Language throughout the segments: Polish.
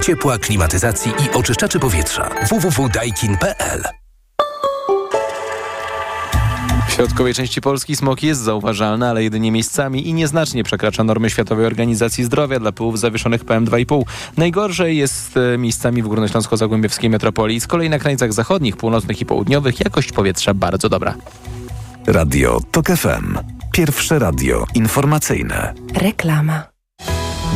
ciepła, klimatyzacji i oczyszczaczy powietrza. www.daikin.pl W środkowej części Polski smog jest zauważalny, ale jedynie miejscami i nieznacznie przekracza normy Światowej Organizacji Zdrowia dla pyłów zawieszonych PM2,5. Najgorzej jest e, miejscami w górnośląsko-zagłębiowskiej metropolii. Z kolei na krańcach zachodnich, północnych i południowych jakość powietrza bardzo dobra. Radio TOK FM. Pierwsze radio informacyjne. Reklama.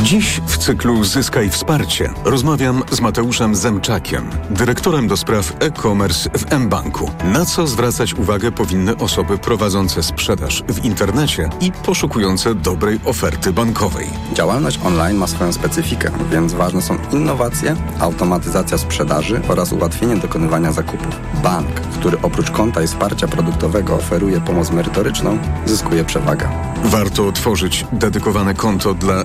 Dziś w cyklu Zyskaj Wsparcie rozmawiam z Mateuszem Zemczakiem, dyrektorem do spraw e-commerce w mBanku. Na co zwracać uwagę powinny osoby prowadzące sprzedaż w internecie i poszukujące dobrej oferty bankowej. Działalność online ma swoją specyfikę, więc ważne są innowacje, automatyzacja sprzedaży oraz ułatwienie dokonywania zakupów. Bank, który oprócz konta i wsparcia produktowego oferuje pomoc merytoryczną, zyskuje przewagę. Warto otworzyć dedykowane konto dla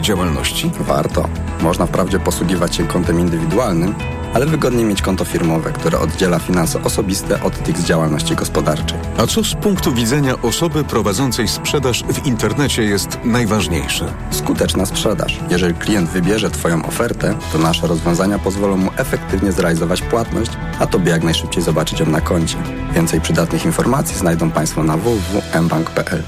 działalności? Warto. Można wprawdzie posługiwać się kontem indywidualnym, ale wygodnie mieć konto firmowe, które oddziela finanse osobiste od tych z działalności gospodarczej. A co z punktu widzenia osoby prowadzącej sprzedaż w internecie jest najważniejsze? Skuteczna sprzedaż. Jeżeli klient wybierze Twoją ofertę, to nasze rozwiązania pozwolą mu efektywnie zrealizować płatność, a Tobie jak najszybciej zobaczyć ją na koncie. Więcej przydatnych informacji znajdą Państwo na www.mbank.pl.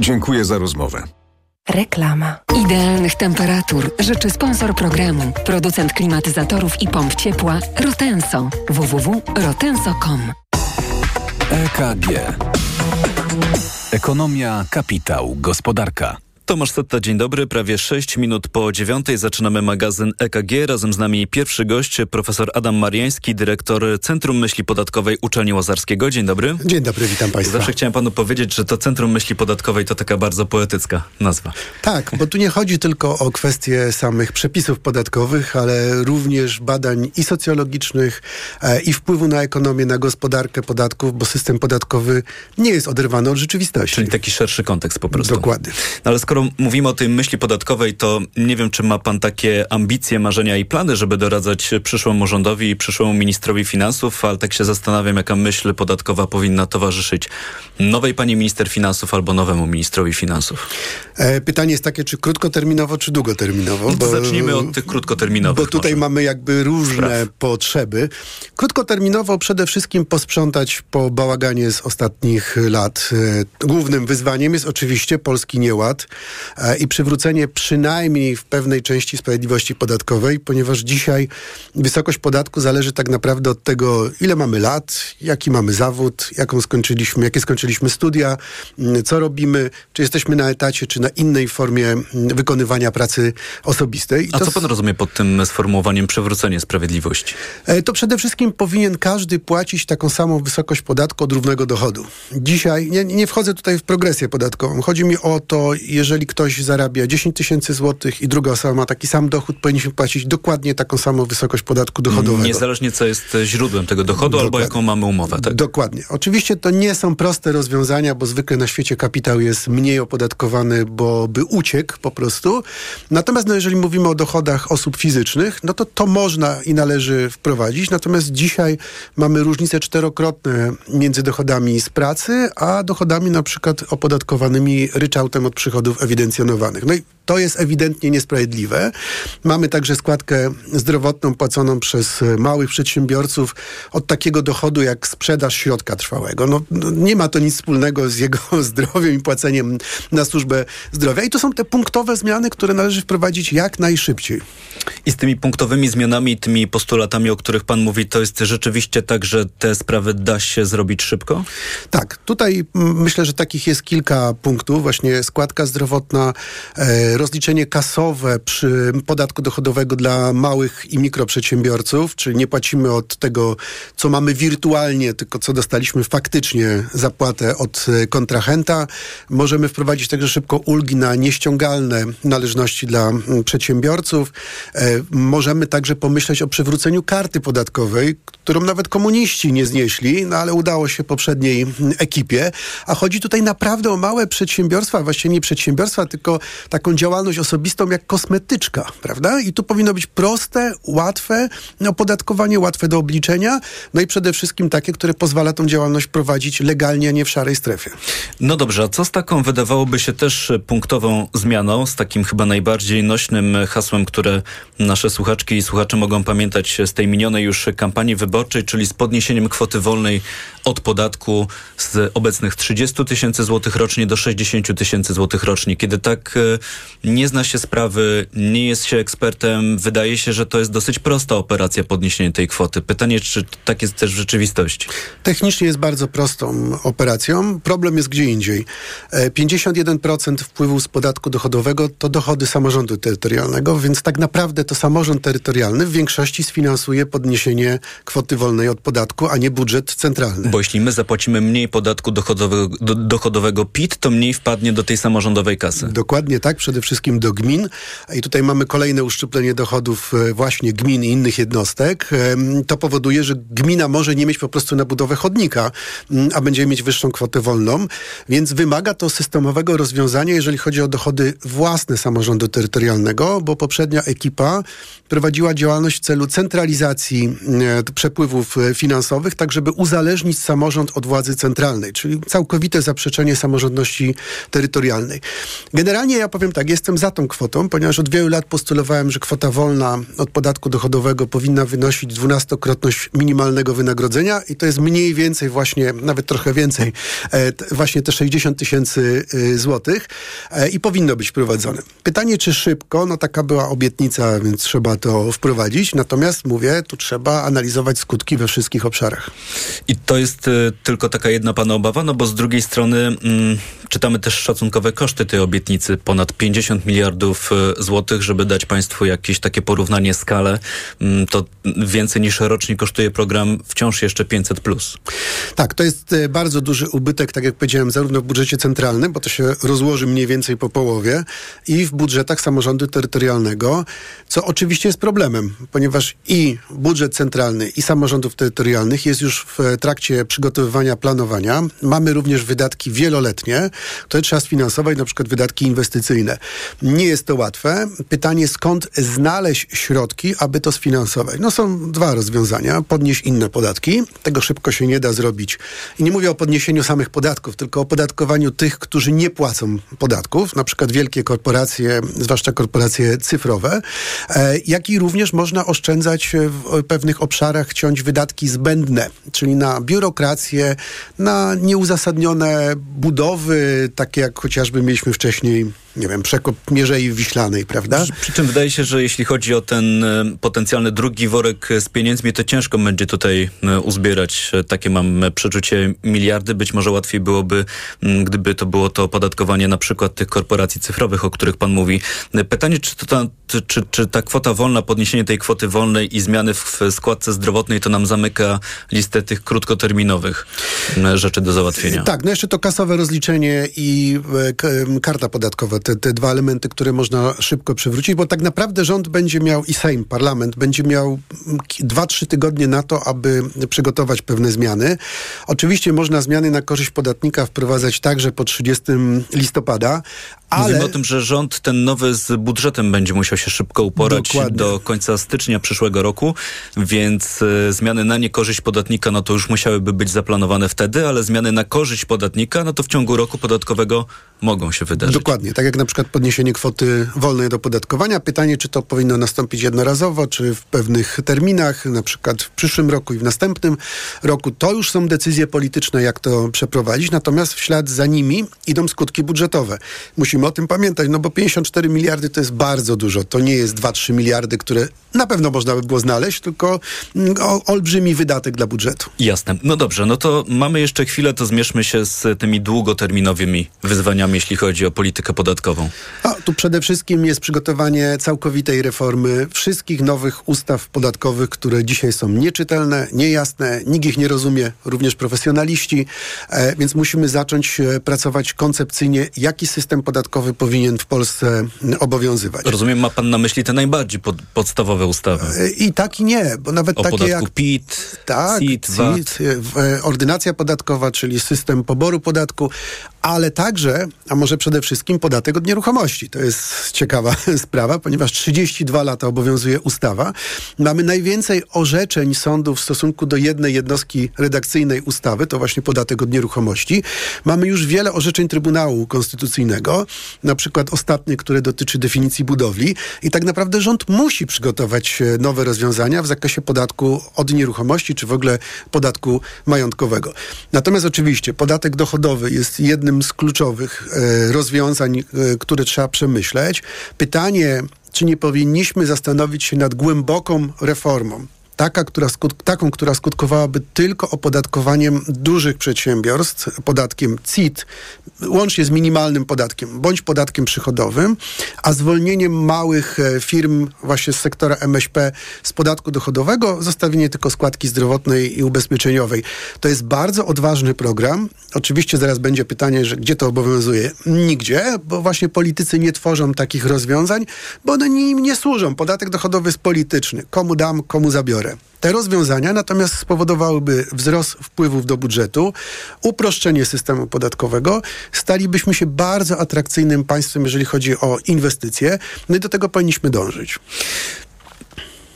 Dziękuję za rozmowę. Reklama. Idealnych temperatur życzy sponsor programu, producent klimatyzatorów i pomp ciepła Rotenso. www.rotenso.com EKG. Ekonomia, kapitał, gospodarka. Tomasz Setta, dzień dobry. Prawie 6 minut po dziewiątej zaczynamy magazyn EKG. Razem z nami pierwszy gość, profesor Adam Mariański, dyrektor Centrum Myśli Podatkowej Uczelni Łazarskiego. Dzień dobry. Dzień dobry, witam Państwa. Zawsze chciałem panu powiedzieć, że to Centrum Myśli Podatkowej to taka bardzo poetycka nazwa. Tak, bo tu nie chodzi tylko o kwestie samych przepisów podatkowych, ale również badań i socjologicznych, e, i wpływu na ekonomię, na gospodarkę podatków, bo system podatkowy nie jest oderwany od rzeczywistości. Czyli taki szerszy kontekst po prostu. Dokładnie. No ale skoro mówimy o tej myśli podatkowej, to nie wiem, czy ma pan takie ambicje, marzenia i plany, żeby doradzać przyszłemu rządowi i przyszłemu ministrowi finansów, ale tak się zastanawiam, jaka myśl podatkowa powinna towarzyszyć nowej pani minister finansów albo nowemu ministrowi finansów. E, pytanie jest takie, czy krótkoterminowo, czy długoterminowo? No bo, Zacznijmy od tych krótkoterminowych. Bo tutaj może. mamy jakby różne Spraw. potrzeby. Krótkoterminowo przede wszystkim posprzątać po bałaganie z ostatnich lat. E, głównym wyzwaniem jest oczywiście polski nieład. E, i przywrócenie przynajmniej w pewnej części sprawiedliwości podatkowej, ponieważ dzisiaj wysokość podatku zależy tak naprawdę od tego, ile mamy lat, jaki mamy zawód, jaką skończyliśmy, jakie skończyliśmy studia, co robimy, czy jesteśmy na etacie, czy na innej formie wykonywania pracy osobistej. I A co pan rozumie pod tym sformułowaniem przywrócenie sprawiedliwości? E, to przede wszystkim powinien każdy płacić taką samą wysokość podatku od równego dochodu. Dzisiaj, nie, nie wchodzę tutaj w progresję podatkową, chodzi mi o to, jeżeli ktoś zarabia 10 tysięcy złotych i druga osoba ma taki sam dochód, powinniśmy płacić dokładnie taką samą wysokość podatku dochodowego. Niezależnie co jest źródłem tego dochodu dokładnie. albo jaką mamy umowę. Tak? Dokładnie. Oczywiście to nie są proste rozwiązania, bo zwykle na świecie kapitał jest mniej opodatkowany, bo by uciekł po prostu. Natomiast no, jeżeli mówimy o dochodach osób fizycznych, no to to można i należy wprowadzić. Natomiast dzisiaj mamy różnice czterokrotne między dochodami z pracy, a dochodami na przykład opodatkowanymi ryczałtem od przychodów ewidencjonowanych. No i to jest ewidentnie niesprawiedliwe. Mamy także składkę zdrowotną płaconą przez małych przedsiębiorców od takiego dochodu jak sprzedaż środka trwałego. No, no, nie ma to nic wspólnego z jego zdrowiem i płaceniem na służbę zdrowia. I to są te punktowe zmiany, które należy wprowadzić jak najszybciej. I z tymi punktowymi zmianami, tymi postulatami, o których pan mówi, to jest rzeczywiście tak, że te sprawy da się zrobić szybko? Tak. Tutaj myślę, że takich jest kilka punktów. Właśnie składka zdrowotna, e, rozliczenie kasowe przy podatku dochodowego dla małych i mikroprzedsiębiorców, czyli nie płacimy od tego, co mamy wirtualnie, tylko co dostaliśmy faktycznie zapłatę od e, kontrahenta. Możemy wprowadzić także szybko ulgi na nieściągalne należności dla przedsiębiorców. E, możemy także pomyśleć o przywróceniu karty podatkowej, którą nawet komuniści nie znieśli, no ale udało się poprzedniej ekipie. A chodzi tutaj naprawdę o małe przedsiębiorstwa, właściwie nie przedsiębiorstwa, tylko taką działalność osobistą jak kosmetyczka, prawda? I tu powinno być proste, łatwe opodatkowanie, łatwe do obliczenia, no i przede wszystkim takie, które pozwala tą działalność prowadzić legalnie, a nie w szarej strefie. No dobrze, a co z taką wydawałoby się też punktową zmianą, z takim chyba najbardziej nośnym hasłem, które nasze słuchaczki i słuchacze mogą pamiętać z tej minionej już kampanii wyborczej, czyli z podniesieniem kwoty wolnej od podatku z obecnych 30 tysięcy złotych rocznie do 60 tysięcy złotych rocznie. Kiedy tak e, nie zna się sprawy, nie jest się ekspertem, wydaje się, że to jest dosyć prosta operacja podniesienie tej kwoty. Pytanie, czy tak jest też w rzeczywistości? Technicznie jest bardzo prostą operacją. Problem jest gdzie indziej. 51% e, wpływów z podatku dochodowego to dochody samorządu terytorialnego, więc tak naprawdę to samorząd terytorialny w większości sfinansuje podniesienie kwoty wolnej od podatku, a nie budżet centralny. Bo jeśli my zapłacimy mniej podatku dochodowego, do, dochodowego PIT, to mniej wpadnie do tej samorządowej kasy. Dokładnie tak, przede wszystkim do gmin. I tutaj mamy kolejne uszczuplenie dochodów e, właśnie gmin i innych jednostek. To powoduje, że gmina może nie mieć po prostu na budowę chodnika, mm, a będzie mieć wyższą kwotę wolną, więc wymaga to systemowego rozwiązania, jeżeli chodzi o dochody własne samorządu terytorialnego, bo poprzednia ekipa prowadziła działalność w celu centralizacji e, przepływów e, finansowych, tak żeby uzależnić samorząd od władzy centralnej, czyli całkowite zaprzeczenie samorządności terytorialnej. Generalnie ja powiem tak, jestem za tą kwotą, ponieważ od wielu lat postulowałem, że kwota wolna od podatku dochodowego powinna wynosić dwunastokrotność minimalnego wynagrodzenia i to jest mniej więcej właśnie, nawet trochę więcej, e, właśnie te 60 tysięcy e, złotych e, i powinno być wprowadzone. Pytanie, czy szybko? No taka była obietnica, więc trzeba to wprowadzić. Natomiast mówię, tu trzeba analizować skutki we wszystkich obszarach. I to jest tylko taka jedna pana obawa, no bo z drugiej strony mm, czytamy też szacunkowe koszty tej obietnicy, ponad 50 miliardów y, złotych, żeby dać państwu jakieś takie porównanie skalę, mm, to więcej niż rocznie kosztuje program wciąż jeszcze 500+. Plus. Tak, to jest y, bardzo duży ubytek, tak jak powiedziałem, zarówno w budżecie centralnym, bo to się rozłoży mniej więcej po połowie, i w budżetach samorządu terytorialnego, co oczywiście jest problemem, ponieważ i budżet centralny, i samorządów terytorialnych jest już w trakcie przygotowywania planowania. Mamy również wydatki wieloletnie, które trzeba sfinansować, na przykład wydatki inwestycyjne. Nie jest to łatwe. Pytanie, skąd znaleźć środki, aby to sfinansować? No są dwa rozwiązania. Podnieść inne podatki. Tego szybko się nie da zrobić. I nie mówię o podniesieniu samych podatków, tylko o podatkowaniu tych, którzy nie płacą podatków, na przykład wielkie korporacje, zwłaszcza korporacje cyfrowe, e, jak i również można oszczędzać w pewnych obszarach, ciąć wydatki zbędne, czyli na biurokrację, na nieuzasadnione budowy, takie jak chociażby mieliśmy wcześniej nie wiem, przekop Mierzei Wiślanej, prawda? Przy, przy czym wydaje się, że jeśli chodzi o ten e, potencjalny drugi worek z pieniędzmi, to ciężko będzie tutaj e, uzbierać, e, takie mam przeczucie, miliardy. Być może łatwiej byłoby, gdyby to było to opodatkowanie na przykład tych korporacji cyfrowych, o których pan mówi. Pytanie, czy, to ta, czy, czy ta kwota wolna, podniesienie tej kwoty wolnej i zmiany w składce zdrowotnej to nam zamyka listę tych krótkoterminowych rzeczy do załatwienia? Tak, no jeszcze to kasowe rozliczenie i karta podatkowa te, te dwa elementy, które można szybko przywrócić, bo tak naprawdę rząd będzie miał i Sejm, parlament, będzie miał dwa, trzy tygodnie na to, aby przygotować pewne zmiany. Oczywiście można zmiany na korzyść podatnika wprowadzać także po 30 listopada, ale... Mówimy o tym, że rząd ten nowy z budżetem będzie musiał się szybko uporać Dokładnie. do końca stycznia przyszłego roku, więc y, zmiany na niekorzyść podatnika, no to już musiałyby być zaplanowane wtedy, ale zmiany na korzyść podatnika, no to w ciągu roku podatkowego mogą się wydarzyć. Dokładnie, tak jak na przykład podniesienie kwoty wolnej do podatkowania. Pytanie, czy to powinno nastąpić jednorazowo, czy w pewnych terminach, na przykład w przyszłym roku i w następnym roku. To już są decyzje polityczne, jak to przeprowadzić, natomiast w ślad za nimi idą skutki budżetowe. Musimy o tym pamiętać, no bo 54 miliardy to jest bardzo dużo. To nie jest 2-3 miliardy, które na pewno można by było znaleźć, tylko mm, olbrzymi wydatek dla budżetu. Jasne. No dobrze, no to mamy jeszcze chwilę, to zmierzmy się z tymi długoterminowymi wyzwaniami, jeśli chodzi o politykę podatkową. A tu przede wszystkim jest przygotowanie całkowitej reformy wszystkich nowych ustaw podatkowych, które dzisiaj są nieczytelne, niejasne, nikt ich nie rozumie, również profesjonaliści, e, więc musimy zacząć e, pracować koncepcyjnie, jaki system podatkowy powinien w Polsce obowiązywać. Rozumiem, ma pan na myśli te najbardziej pod, podstawowe ustawy. E, I tak i nie, bo nawet o takie jak PIT, tak, CIT, CIT, ordynacja podatkowa, czyli system poboru podatku, ale także, a może przede wszystkim podatek od nieruchomości. To jest ciekawa sprawa, ponieważ 32 lata obowiązuje ustawa. Mamy najwięcej orzeczeń sądów w stosunku do jednej jednostki redakcyjnej ustawy, to właśnie podatek od nieruchomości. Mamy już wiele orzeczeń Trybunału Konstytucyjnego, na przykład ostatnie, które dotyczy definicji budowli i tak naprawdę rząd musi przygotować e, nowe rozwiązania w zakresie podatku od nieruchomości, czy w ogóle podatku majątkowego. Natomiast oczywiście podatek dochodowy jest jednym z kluczowych e, rozwiązań, e, które trzeba przemyśleć. Pytanie, czy nie powinniśmy zastanowić się nad głęboką reformą taka, która skut- taką, która skutkowałaby tylko opodatkowaniem dużych przedsiębiorstw, podatkiem CIT, łącznie z minimalnym podatkiem, bądź podatkiem przychodowym, a zwolnieniem małych e, firm właśnie z sektora MŚP z podatku dochodowego, zostawienie tylko składki zdrowotnej i ubezpieczeniowej. To jest bardzo odważny program. Oczywiście zaraz będzie pytanie, że gdzie to obowiązuje? Nigdzie, bo właśnie politycy nie tworzą takich rozwiązań, bo one im nie służą. Podatek dochodowy jest polityczny. Komu dam, komu zabiorę. Te rozwiązania natomiast spowodowałyby wzrost wpływów do budżetu, uproszczenie systemu podatkowego, stalibyśmy się bardzo atrakcyjnym państwem, jeżeli chodzi o inwestycje, no i do tego powinniśmy dążyć.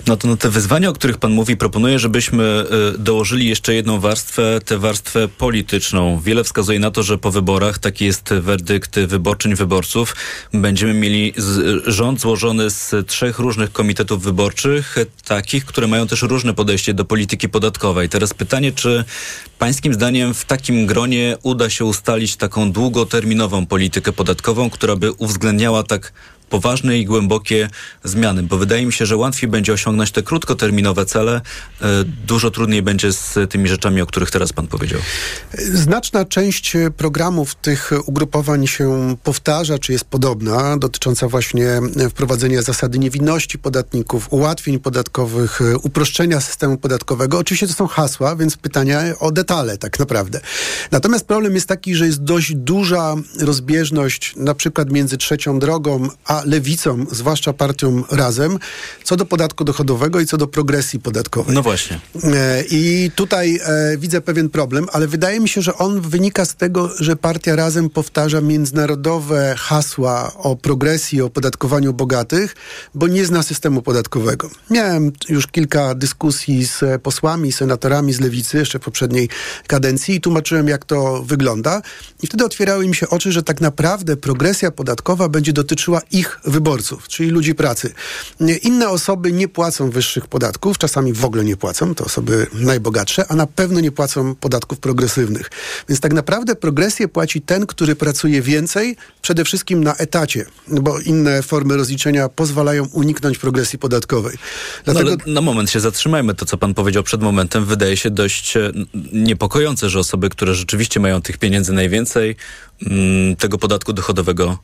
No to na te wyzwania, o których pan mówi, proponuję, żebyśmy y, dołożyli jeszcze jedną warstwę, tę warstwę polityczną. Wiele wskazuje na to, że po wyborach, taki jest werdykt wyborczyń wyborców, będziemy mieli rząd złożony z trzech różnych komitetów wyborczych, takich, które mają też różne podejście do polityki podatkowej. Teraz pytanie, czy pańskim zdaniem w takim gronie uda się ustalić taką długoterminową politykę podatkową, która by uwzględniała tak poważne i głębokie zmiany, bo wydaje mi się, że łatwiej będzie osiągnąć te krótkoterminowe cele, e, dużo trudniej będzie z tymi rzeczami, o których teraz pan powiedział. Znaczna część programów tych ugrupowań się powtarza, czy jest podobna, dotycząca właśnie wprowadzenia zasady niewinności podatników, ułatwień podatkowych, uproszczenia systemu podatkowego. Oczywiście to są hasła, więc pytania o detale tak naprawdę. Natomiast problem jest taki, że jest dość duża rozbieżność na przykład między trzecią drogą a lewicą, zwłaszcza partią Razem, co do podatku dochodowego i co do progresji podatkowej. No właśnie. E, I tutaj e, widzę pewien problem, ale wydaje mi się, że on wynika z tego, że partia Razem powtarza międzynarodowe hasła o progresji, o podatkowaniu bogatych, bo nie zna systemu podatkowego. Miałem już kilka dyskusji z posłami, senatorami z lewicy jeszcze w poprzedniej kadencji i tłumaczyłem, jak to wygląda. I wtedy otwierały mi się oczy, że tak naprawdę progresja podatkowa będzie dotyczyła ich wyborców, czyli ludzi pracy. Inne osoby nie płacą wyższych podatków, czasami w ogóle nie płacą, to osoby najbogatsze, a na pewno nie płacą podatków progresywnych. Więc tak naprawdę progresję płaci ten, który pracuje więcej, przede wszystkim na etacie, bo inne formy rozliczenia pozwalają uniknąć progresji podatkowej. Dlatego... No, ale na moment się zatrzymajmy. To, co pan powiedział przed momentem, wydaje się dość e, niepokojące, że osoby, które rzeczywiście mają tych pieniędzy najwięcej, mm, tego podatku dochodowego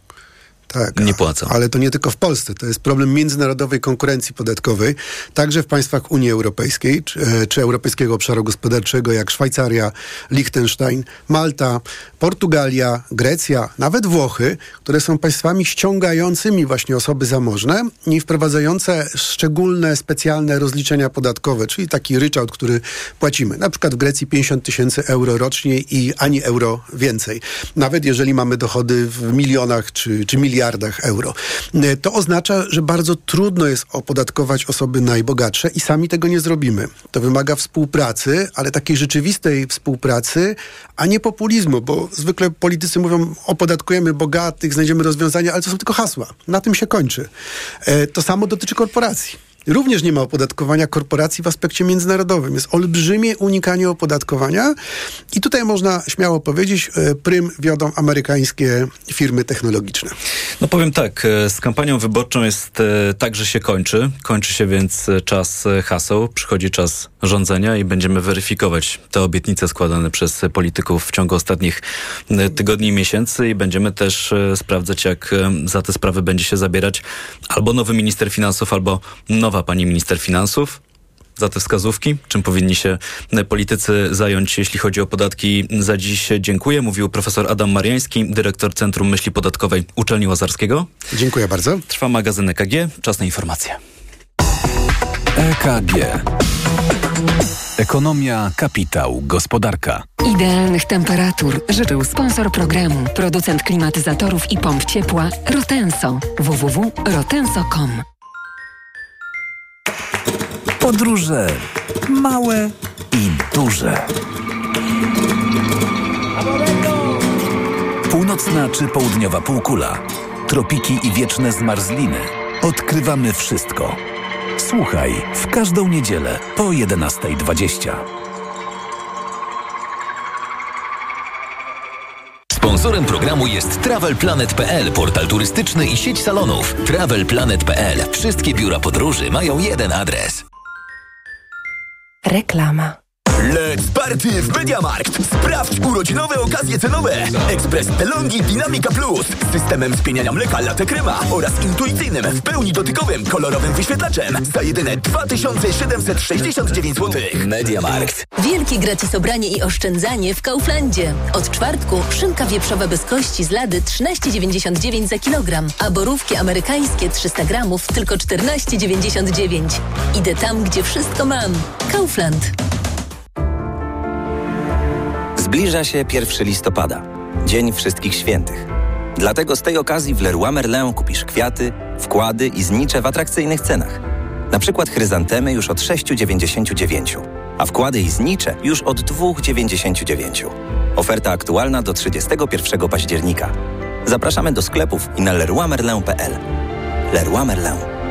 tak, nie płacą. Ale to nie tylko w Polsce. To jest problem międzynarodowej konkurencji podatkowej, także w państwach Unii Europejskiej, czy, e, czy Europejskiego Obszaru Gospodarczego, jak Szwajcaria, Liechtenstein, Malta, Portugalia, Grecja, nawet Włochy, które są państwami ściągającymi właśnie osoby zamożne i wprowadzające szczególne, specjalne rozliczenia podatkowe, czyli taki ryczałt, który płacimy. Na przykład w Grecji 50 tysięcy euro rocznie i ani euro więcej. Nawet jeżeli mamy dochody w milionach czy, czy miliardach miliardach euro. E, to oznacza, że bardzo trudno jest opodatkować osoby najbogatsze i sami tego nie zrobimy. To wymaga współpracy, ale takiej rzeczywistej współpracy, a nie populizmu, bo zwykle politycy mówią, opodatkujemy bogatych, znajdziemy rozwiązania, ale to są tylko hasła. Na tym się kończy. E, to samo dotyczy korporacji. Również nie ma opodatkowania korporacji w aspekcie międzynarodowym. Jest olbrzymie unikanie opodatkowania i tutaj można śmiało powiedzieć, e, prym wiodą amerykańskie firmy technologiczne. No powiem tak, e, z kampanią wyborczą jest e, tak, że się kończy. Kończy się więc czas haseł, przychodzi czas rządzenia i będziemy weryfikować te obietnice składane przez polityków w ciągu ostatnich tygodni i miesięcy i będziemy też sprawdzać, jak za te sprawy będzie się zabierać albo nowy minister finansów, albo nowy nowa pani minister finansów za te wskazówki? Czym powinni się politycy zająć, jeśli chodzi o podatki? Za dziś dziękuję. Mówił profesor Adam Mariański, dyrektor Centrum Myśli Podatkowej Uczelni Łazarskiego. Dziękuję bardzo. Trwa magazyn EKG. Czas na informacje. EKG. Ekonomia, kapitał, gospodarka. Idealnych temperatur życzył sponsor programu, producent klimatyzatorów i pomp ciepła Rotenso. www.rotenso.com Podróże małe i duże. Północna czy południowa półkula, tropiki i wieczne zmarzliny. Odkrywamy wszystko. Słuchaj w każdą niedzielę po 11.20. Sponsorem programu jest TravelPlanet.pl, portal turystyczny i sieć salonów. TravelPlanet.pl. Wszystkie biura podróży mają jeden adres. Reklama. Let's party w Mediamarkt! Sprawdź urodzinowe okazje cenowe! Ekspres Delonghi Dynamica Plus z systemem spieniania mleka latte crema oraz intuicyjnym, w pełni dotykowym, kolorowym wyświetlaczem za jedyne 2769 zł. Mediamarkt. Wielkie gratis obranie i oszczędzanie w Kauflandzie. Od czwartku szynka wieprzowa bez kości z lady 13,99 za kilogram, a borówki amerykańskie 300 gramów tylko 14,99. Idę tam, gdzie wszystko mam. Kaufland. Zbliża się 1 listopada, Dzień Wszystkich Świętych. Dlatego z tej okazji w Leroy Merlin kupisz kwiaty, wkłady i znicze w atrakcyjnych cenach. Na przykład chryzantemy już od 6,99, a wkłady i znicze już od 2,99. Oferta aktualna do 31 października. Zapraszamy do sklepów i na leroymerlin.pl. Leroy Merlin.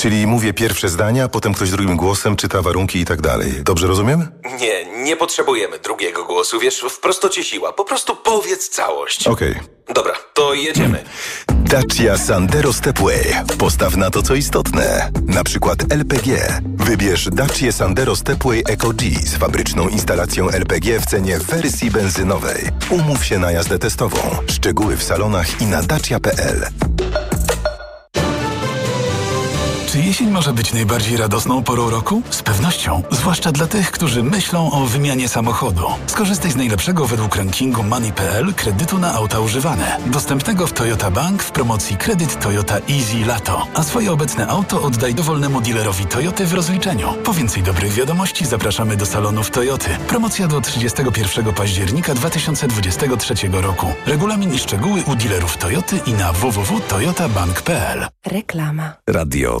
Czyli mówię pierwsze zdania, potem ktoś drugim głosem czyta warunki i tak dalej. Dobrze rozumiem? Nie, nie potrzebujemy drugiego głosu, wiesz, w prostocie siła. Po prostu powiedz całość. Okej. Dobra, to jedziemy. Dacia Sandero Stepway. Postaw na to, co istotne. Na przykład LPG. Wybierz Dacia Sandero Stepway Eco G z fabryczną instalacją LPG w cenie wersji benzynowej. Umów się na jazdę testową. Szczegóły w salonach i na dacia.pl. Czy jesień może być najbardziej radosną porą roku? Z pewnością, zwłaszcza dla tych, którzy myślą o wymianie samochodu. Skorzystaj z najlepszego według rankingu Money.pl kredytu na auta używane. Dostępnego w Toyota Bank w promocji kredyt Toyota Easy Lato. A swoje obecne auto oddaj dowolnemu dealerowi Toyoty w rozliczeniu. Po więcej dobrych wiadomości zapraszamy do salonów Toyoty. Promocja do 31 października 2023 roku. Regulamin i szczegóły u dealerów Toyoty i na www.toyotabank.pl. Reklama. Radio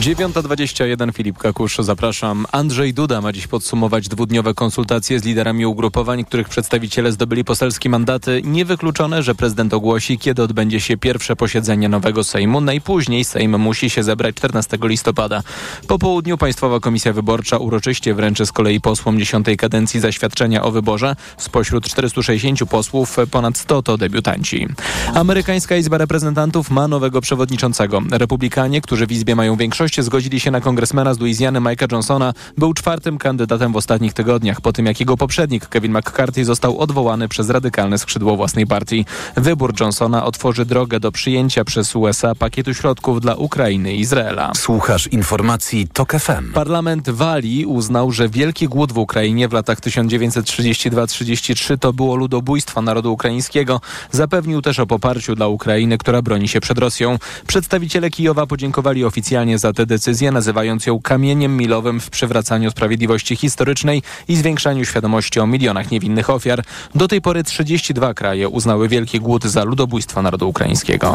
9.21 Filip Kakusz, zapraszam. Andrzej Duda ma dziś podsumować dwudniowe konsultacje z liderami ugrupowań, których przedstawiciele zdobyli poselskie mandaty. Niewykluczone, że prezydent ogłosi, kiedy odbędzie się pierwsze posiedzenie nowego Sejmu. Najpóźniej Sejm musi się zebrać 14 listopada. Po południu Państwowa Komisja Wyborcza uroczyście wręczy z kolei posłom 10 kadencji zaświadczenia o wyborze. Spośród 460 posłów ponad 100 to debiutanci. Amerykańska Izba Reprezentantów ma nowego przewodniczącego. Republikanie, którzy w Izbie mają większość, zgodzili się na kongresmena z Luizjany Mike'a Johnsona. Był czwartym kandydatem w ostatnich tygodniach, po tym jak jego poprzednik Kevin McCarthy został odwołany przez radykalne skrzydło własnej partii. Wybór Johnsona otworzy drogę do przyjęcia przez USA pakietu środków dla Ukrainy i Izraela. Słuchasz informacji TOK FM. Parlament Walii uznał, że wielki głód w Ukrainie w latach 1932-33 to było ludobójstwo narodu ukraińskiego. Zapewnił też o poparciu dla Ukrainy, która broni się przed Rosją. Przedstawiciele Kijowa podziękowali oficjalnie za tę decyzję, nazywając ją kamieniem milowym w przywracaniu sprawiedliwości historycznej i zwiększaniu świadomości o milionach niewinnych ofiar. Do tej pory 32 kraje uznały Wielki Głód za ludobójstwo narodu ukraińskiego.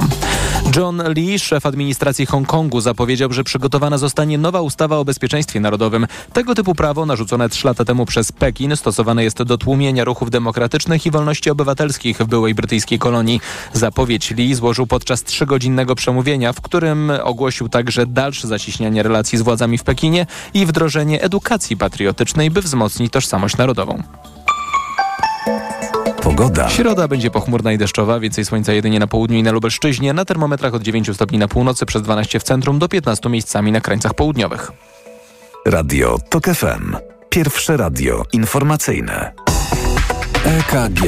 John Lee, szef administracji Hongkongu, zapowiedział, że przygotowana zostanie nowa ustawa o bezpieczeństwie narodowym. Tego typu prawo, narzucone trzy lata temu przez Pekin, stosowane jest do tłumienia ruchów demokratycznych i wolności obywatelskich w byłej brytyjskiej kolonii. Zapowiedź Lee złożył podczas trzygodzinnego przemówienia, w którym ogłosił także dalsze zacieśnianie relacji z władzami w Pekinie i wdrożenie edukacji patriotycznej, by wzmocnić tożsamość narodową. Pogoda. Środa będzie pochmurna i deszczowa, więcej słońca jedynie na południu i na Lubelszczyźnie, na termometrach od 9 stopni na północy przez 12 w centrum do 15 miejscami na krańcach południowych. Radio TOK FM. Pierwsze radio informacyjne. EKG.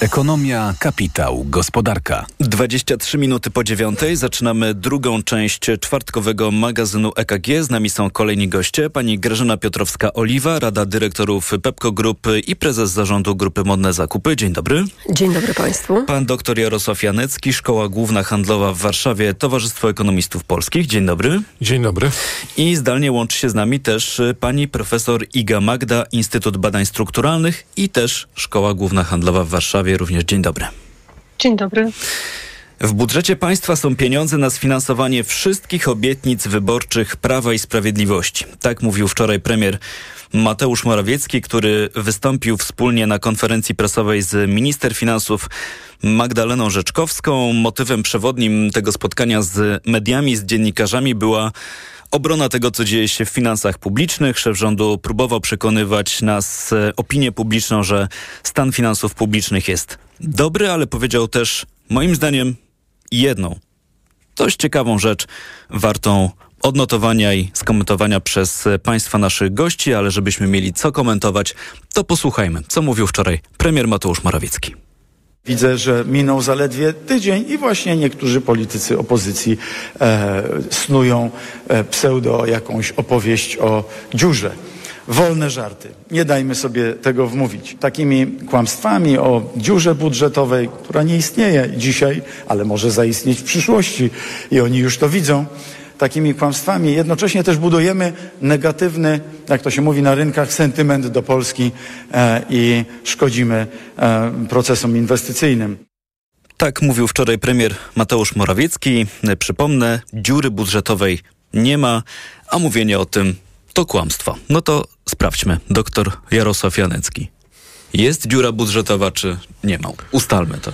Ekonomia, kapitał, gospodarka. 23 minuty po dziewiątej zaczynamy drugą część czwartkowego magazynu EKG. Z nami są kolejni goście. Pani Grażyna Piotrowska-Oliwa, Rada Dyrektorów Pepco Group i prezes zarządu Grupy Modne Zakupy. Dzień dobry. Dzień dobry Państwu. Pan dr Jarosław Janecki, Szkoła Główna Handlowa w Warszawie, Towarzystwo Ekonomistów Polskich. Dzień dobry. Dzień dobry. I zdalnie łączy się z nami też pani profesor Iga Magda, Instytut Badań Strukturalnych i też Szkoła Główna Handlowa w Warszawie również dzień dobry. Dzień dobry. W budżecie państwa są pieniądze na sfinansowanie wszystkich obietnic wyborczych Prawa i Sprawiedliwości. Tak mówił wczoraj premier Mateusz Morawiecki, który wystąpił wspólnie na konferencji prasowej z minister finansów Magdaleną Rzeczkowską. Motywem przewodnim tego spotkania z mediami, z dziennikarzami była Obrona tego, co dzieje się w finansach publicznych. Szef rządu próbował przekonywać nas, opinię publiczną, że stan finansów publicznych jest dobry, ale powiedział też, moim zdaniem, jedną dość ciekawą rzecz, wartą odnotowania i skomentowania przez Państwa naszych gości, ale żebyśmy mieli co komentować, to posłuchajmy, co mówił wczoraj premier Mateusz Morawiecki. Widzę, że minął zaledwie tydzień i właśnie niektórzy politycy opozycji e, snują e, pseudo jakąś opowieść o dziurze. Wolne żarty. Nie dajmy sobie tego wmówić. Takimi kłamstwami o dziurze budżetowej, która nie istnieje dzisiaj, ale może zaistnieć w przyszłości i oni już to widzą, takimi kłamstwami. Jednocześnie też budujemy negatywny, jak to się mówi na rynkach, sentyment do Polski e, i szkodzimy e, procesom inwestycyjnym. Tak mówił wczoraj premier Mateusz Morawiecki. Przypomnę, dziury budżetowej nie ma, a mówienie o tym to kłamstwo. No to sprawdźmy. Doktor Jarosław Janecki. Jest dziura budżetowa, czy nie ma? Ustalmy to.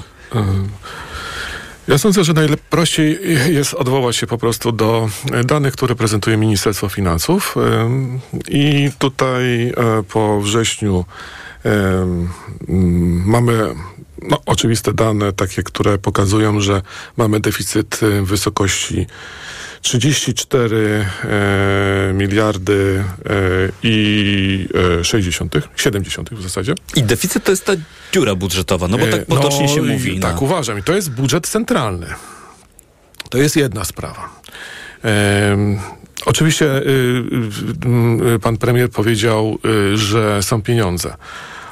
Ja sądzę, że najprościej jest odwołać się po prostu do danych, które prezentuje Ministerstwo Finansów. I tutaj e, po wrześniu mamy no, oczywiste dane, takie, które pokazują, że mamy deficyt w wysokości 34 e, miliardy e, i e, 60, 70 w zasadzie. I deficyt to jest ta dziura budżetowa, no bo tak potocznie no, się mówi. Tak, no. uważam. I to jest budżet centralny. To jest jedna sprawa. E, oczywiście y, y, pan premier powiedział, y, że są pieniądze.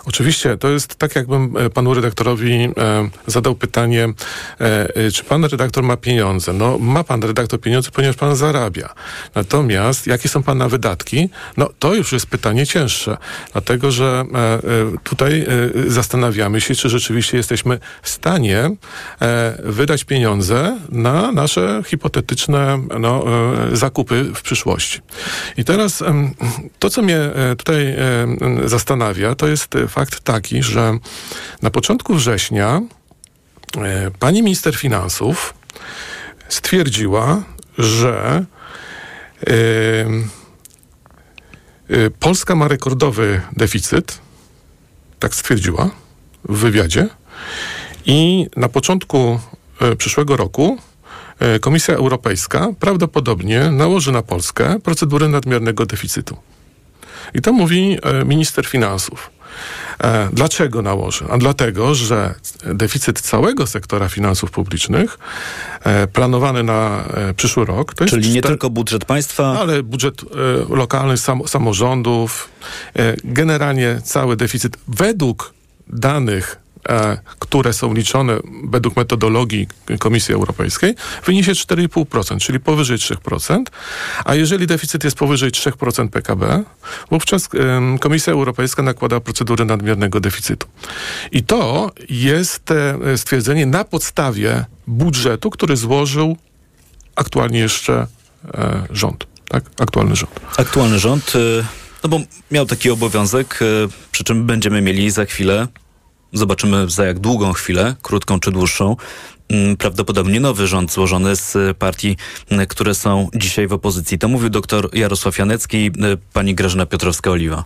Oczywiście, to jest tak, jakbym e, panu redaktorowi e, zadał pytanie, e, e, czy pan redaktor ma pieniądze? No, ma pan redaktor pieniądze, ponieważ pan zarabia. Natomiast, jakie są pana wydatki? No, to już jest pytanie cięższe, dlatego, że e, e, tutaj zastanawiamy się, czy rzeczywiście jesteśmy w stanie wydać pieniądze na nasze hipotetyczne no, zakupy w przyszłości. I teraz to, co mnie tutaj zastanawia, to jest fakt taki, że na początku września e, pani minister finansów stwierdziła, że e, e, Polska ma rekordowy deficyt, tak stwierdziła w wywiadzie, i na początku przyszłego roku Komisja Europejska prawdopodobnie nałoży na Polskę procedurę nadmiernego deficytu. I to mówi minister finansów. E, dlaczego nałoży? A dlatego, że deficyt całego sektora finansów publicznych e, planowany na e, przyszły rok to jest. Czyli nie tylko budżet państwa, ale budżet lokalny, sam, samorządów. Generalnie cały deficyt według danych które są liczone według metodologii Komisji Europejskiej, wyniesie 4,5%, czyli powyżej 3%. A jeżeli deficyt jest powyżej 3% PKB, wówczas e, Komisja Europejska nakłada procedurę nadmiernego deficytu. I to jest e, stwierdzenie na podstawie budżetu, który złożył aktualnie jeszcze e, rząd. Tak? Aktualny rząd. Aktualny rząd. e, No bo miał taki obowiązek, e, przy czym będziemy mieli za chwilę Zobaczymy za jak długą chwilę, krótką czy dłuższą, mm, prawdopodobnie nowy rząd złożony z partii, mm, które są dzisiaj w opozycji. To mówił dr Jarosław Janecki, y, pani Grażyna Piotrowska-Oliwa.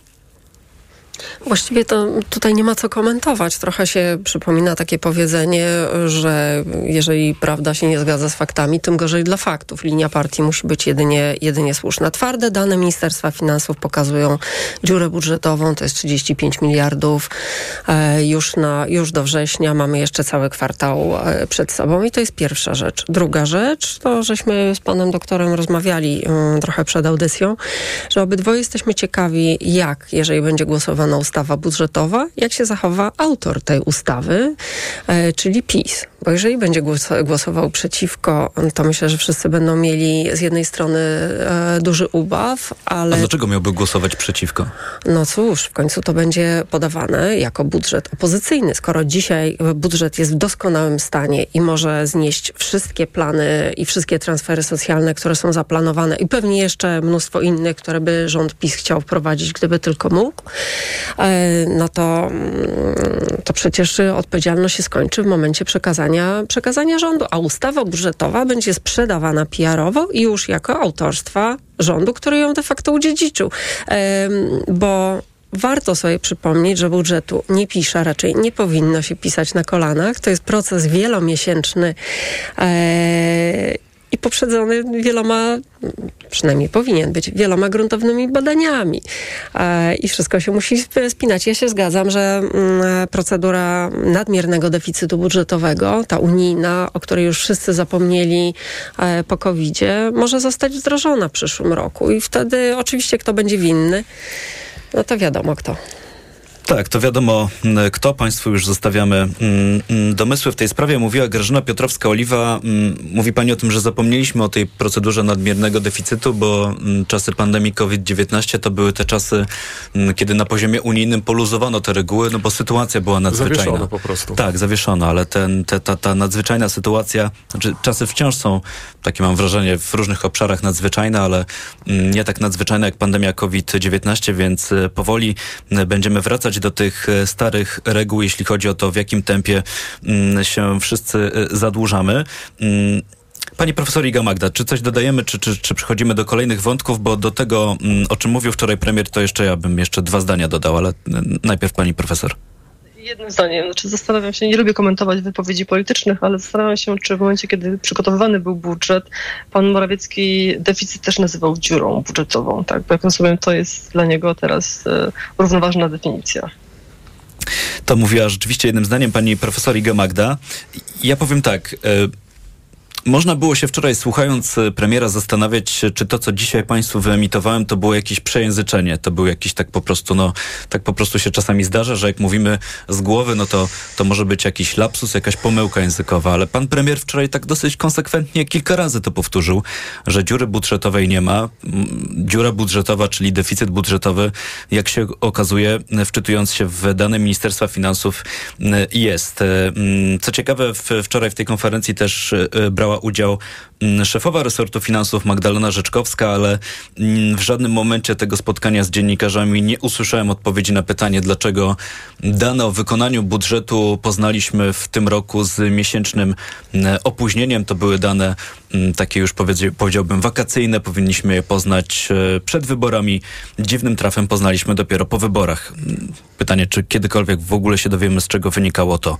Właściwie to tutaj nie ma co komentować. Trochę się przypomina takie powiedzenie, że jeżeli prawda się nie zgadza z faktami, tym gorzej dla faktów. Linia partii musi być jedynie, jedynie słuszna. Twarde dane Ministerstwa Finansów pokazują dziurę budżetową, to jest 35 miliardów e, już, na, już do września. Mamy jeszcze cały kwartał e, przed sobą i to jest pierwsza rzecz. Druga rzecz to, żeśmy z panem doktorem rozmawiali um, trochę przed audycją, że obydwoje jesteśmy ciekawi, jak, jeżeli będzie ustawa budżetowa, jak się zachowa autor tej ustawy, e, czyli PiS. Bo jeżeli będzie głos, głosował przeciwko, to myślę, że wszyscy będą mieli z jednej strony e, duży ubaw, ale... A dlaczego miałby głosować przeciwko? No cóż, w końcu to będzie podawane jako budżet opozycyjny. Skoro dzisiaj budżet jest w doskonałym stanie i może znieść wszystkie plany i wszystkie transfery socjalne, które są zaplanowane i pewnie jeszcze mnóstwo innych, które by rząd PiS chciał wprowadzić, gdyby tylko mógł, no to, mm, to przecież odpowiedzialność się skończy w momencie przekazania, przekazania rządu, a ustawa budżetowa będzie sprzedawana PR-owo już jako autorstwa rządu, który ją de facto udziedziczył. Bo warto sobie przypomnieć, że budżetu nie pisze, raczej nie powinno się pisać na kolanach. To jest proces wielomiesięczny e, i poprzedzony wieloma, przynajmniej powinien być, wieloma gruntownymi badaniami. E, I wszystko się musi spinać. Ja się zgadzam, że mm, procedura nadmiernego deficytu budżetowego, ta unijna, o której już wszyscy zapomnieli e, po covid może zostać wdrożona w przyszłym roku. I wtedy oczywiście kto będzie winny, no to wiadomo kto. Tak, to wiadomo kto. Państwu już zostawiamy domysły w tej sprawie. Mówiła Grażyna Piotrowska-Oliwa. Mówi pani o tym, że zapomnieliśmy o tej procedurze nadmiernego deficytu, bo czasy pandemii COVID-19 to były te czasy, kiedy na poziomie unijnym poluzowano te reguły, no bo sytuacja była nadzwyczajna. Zawieszono po prostu. Tak, zawieszono, ale ten, te, ta, ta nadzwyczajna sytuacja, znaczy czasy wciąż są, takie mam wrażenie, w różnych obszarach nadzwyczajne, ale nie tak nadzwyczajne jak pandemia COVID-19, więc e, powoli będziemy wracać do tych e, starych reguł, jeśli chodzi o to, w jakim tempie mm, się wszyscy e, zadłużamy. Mm, pani profesor Iga Magda, czy coś dodajemy, czy, czy, czy przechodzimy do kolejnych wątków, bo do tego, mm, o czym mówił wczoraj premier, to jeszcze ja bym jeszcze dwa zdania dodał, ale najpierw pani profesor. Jednym zdaniem, znaczy zastanawiam się, nie lubię komentować wypowiedzi politycznych, ale zastanawiam się, czy w momencie, kiedy przygotowywany był budżet, pan Morawiecki deficyt też nazywał dziurą budżetową, tak? Bo jak rozumiem, to jest dla niego teraz e, równoważna definicja. To mówiła rzeczywiście jednym zdaniem pani profesor Iga Magda. Ja powiem tak, e, można było się wczoraj, słuchając e, premiera, zastanawiać, czy to, co dzisiaj Państwu wyemitowałem, to było jakieś przejęzyczenie. To był jakiś tak po prostu, no, tak po prostu się czasami zdarza, że jak mówimy z głowy, no to, to może być jakiś lapsus, jakaś pomyłka językowa. Ale pan premier wczoraj tak dosyć konsekwentnie kilka razy to powtórzył, że dziury budżetowej nie ma. Dziura budżetowa, czyli deficyt budżetowy, jak się okazuje, wczytując się w dane Ministerstwa Finansów, jest. E, co ciekawe, wczoraj w tej konferencji też e, brała udział mm, szefowa resortu finansów Magdalena Rzeczkowska, ale mm, w żadnym momencie tego spotkania z dziennikarzami nie usłyszałem odpowiedzi na pytanie, dlaczego dane o wykonaniu budżetu poznaliśmy w tym roku z miesięcznym mm, opóźnieniem. To były dane takie już powiedziałbym wakacyjne. Powinniśmy je poznać e, przed wyborami. Dziwnym trafem poznaliśmy dopiero po wyborach. Pytanie, czy kiedykolwiek w ogóle się dowiemy, z czego wynikało to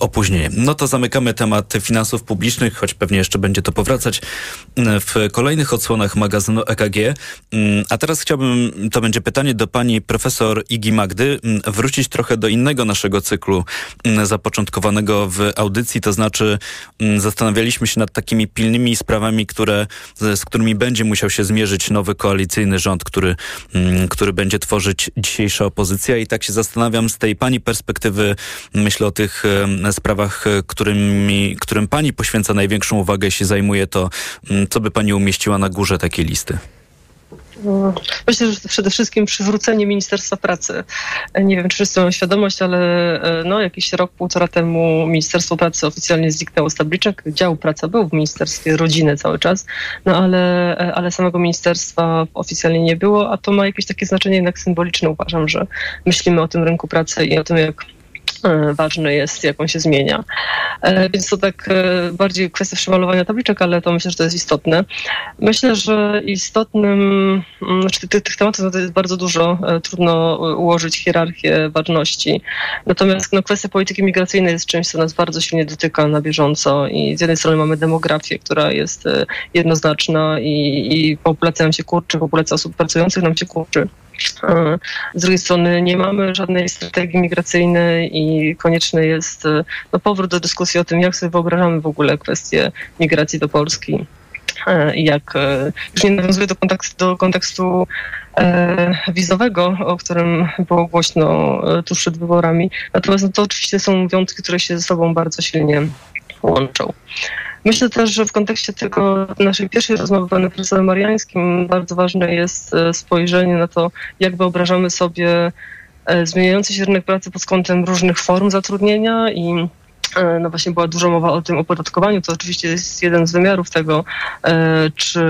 opóźnienie. No to zamykamy temat finansów publicznych, choć pewnie jeszcze będzie to powracać w kolejnych odsłonach magazynu EKG. A teraz chciałbym, to będzie pytanie do pani profesor Igi Magdy, wrócić trochę do innego naszego cyklu zapoczątkowanego w audycji, to znaczy zastanawialiśmy się nad takimi pilnymi sprawami, które, z którymi będzie musiał się zmierzyć nowy koalicyjny rząd, który, który będzie tworzyć dzisiejsza opozycja i tak się zastanawiam z tej pani perspektywy, myślę o tych sprawach, którymi, którym pani poświęca największą uwagę się zajmuje, to mm, co by pani umieściła na górze takiej listy? Myślę, że przede wszystkim przywrócenie Ministerstwa Pracy. Nie wiem, czy wszyscy mają świadomość, ale e, no, jakiś rok, półtora temu Ministerstwo Pracy oficjalnie zniknęło z tabliczek. Dział praca był w Ministerstwie Rodziny cały czas, no ale, e, ale samego ministerstwa oficjalnie nie było, a to ma jakieś takie znaczenie jednak symboliczne. Uważam, że myślimy o tym rynku pracy i o tym, jak ważny jest, jak on się zmienia. E, więc to tak e, bardziej kwestia przemalowania tabliczek, ale to myślę, że to jest istotne. Myślę, że istotnym, mm, znaczy tych, tych tematów jest bardzo dużo, trudno ułożyć hierarchię ważności. Natomiast no, kwestia polityki migracyjnej jest czymś, co nas bardzo silnie dotyka na bieżąco i z jednej strony mamy demografię, która jest jednoznaczna i, i populacja nam się kurczy, populacja osób pracujących nam się kurczy. Z drugiej strony nie mamy żadnej strategii migracyjnej i konieczny jest no, powrót do dyskusji o tym, jak sobie wyobrażamy w ogóle kwestię migracji do Polski. I jak już nie nawiązuję do kontekstu, do kontekstu e, wizowego, o którym było głośno tuż przed wyborami. Natomiast no, to oczywiście są wiązki, które się ze sobą bardzo silnie łączą. Myślę też, że w kontekście tego naszej pierwszej rozmowy panem profesorem Mariańskim bardzo ważne jest e, spojrzenie na to, jak wyobrażamy sobie e, zmieniający się rynek pracy pod kątem różnych form zatrudnienia i no właśnie była dużo mowa o tym opodatkowaniu, to oczywiście jest jeden z wymiarów tego, czy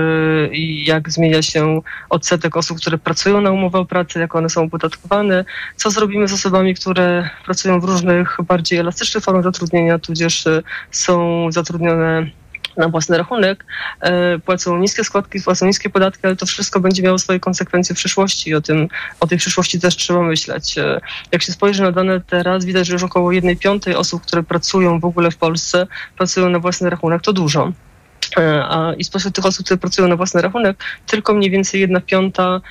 i jak zmienia się odsetek osób, które pracują na umowę o pracę, jak one są opodatkowane, co zrobimy z osobami, które pracują w różnych bardziej elastycznych formach zatrudnienia, tudzież są zatrudnione na własny rachunek, e, płacą niskie składki, płacą niskie podatki, ale to wszystko będzie miało swoje konsekwencje w przyszłości i o, tym, o tej przyszłości też trzeba myśleć. E, jak się spojrzy na dane teraz, widać, że już około jednej piątej osób, które pracują w ogóle w Polsce, pracują na własny rachunek. To dużo. E, I spośród tych osób, które pracują na własny rachunek, tylko mniej więcej jedna piąta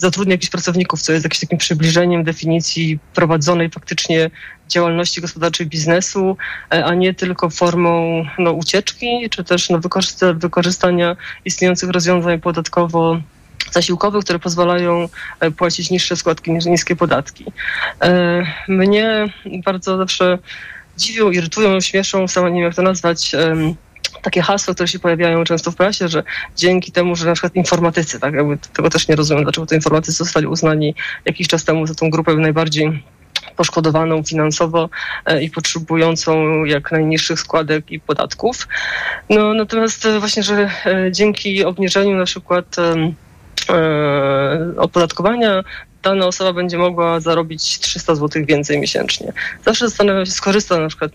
zatrudnia jakichś pracowników, co jest jakimś takim przybliżeniem definicji prowadzonej faktycznie działalności gospodarczej biznesu, e, a nie tylko formą no, ucieczki, czy też no, wykorzysta wykorzystania istniejących rozwiązań podatkowo zasiłkowych, które pozwalają e, płacić niższe składki, niskie podatki. E, mnie bardzo zawsze dziwią, irytują, śmieszą, sama nie wiem jak to nazwać, takie hasła, które się pojawiają często w prasie, że dzięki temu, że na przykład informatycy, tak, jakby tego też nie rozumiem, dlaczego to informatycy zostali uznani jakiś czas temu za tą grupę najbardziej poszkodowaną finansowo e, i potrzebującą jak najniższych składek i podatków. No, natomiast e, właśnie, że e, dzięki obniżeniu na przykład opodatkowania dana osoba będzie mogła zarobić 300 zł więcej miesięcznie. Zawsze zastanawiam się, skorzysta na przykład,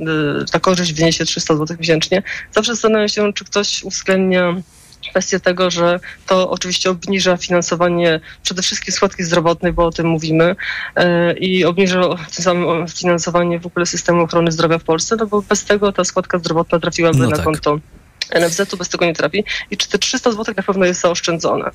ta korzyść wniesie 300 zł miesięcznie, zawsze zastanawiam się, czy ktoś uwzględnia kwestię tego, że to oczywiście obniża finansowanie przede wszystkim składki zdrowotnej, bo o tym mówimy, e, i obniża tym samym finansowanie w ogóle systemu ochrony zdrowia w Polsce, no bo bez tego ta składka zdrowotna trafiłaby no na tak. konto NFZ-u, bez tego nie trafi. I czy te 300 zł na pewno jest zaoszczędzone?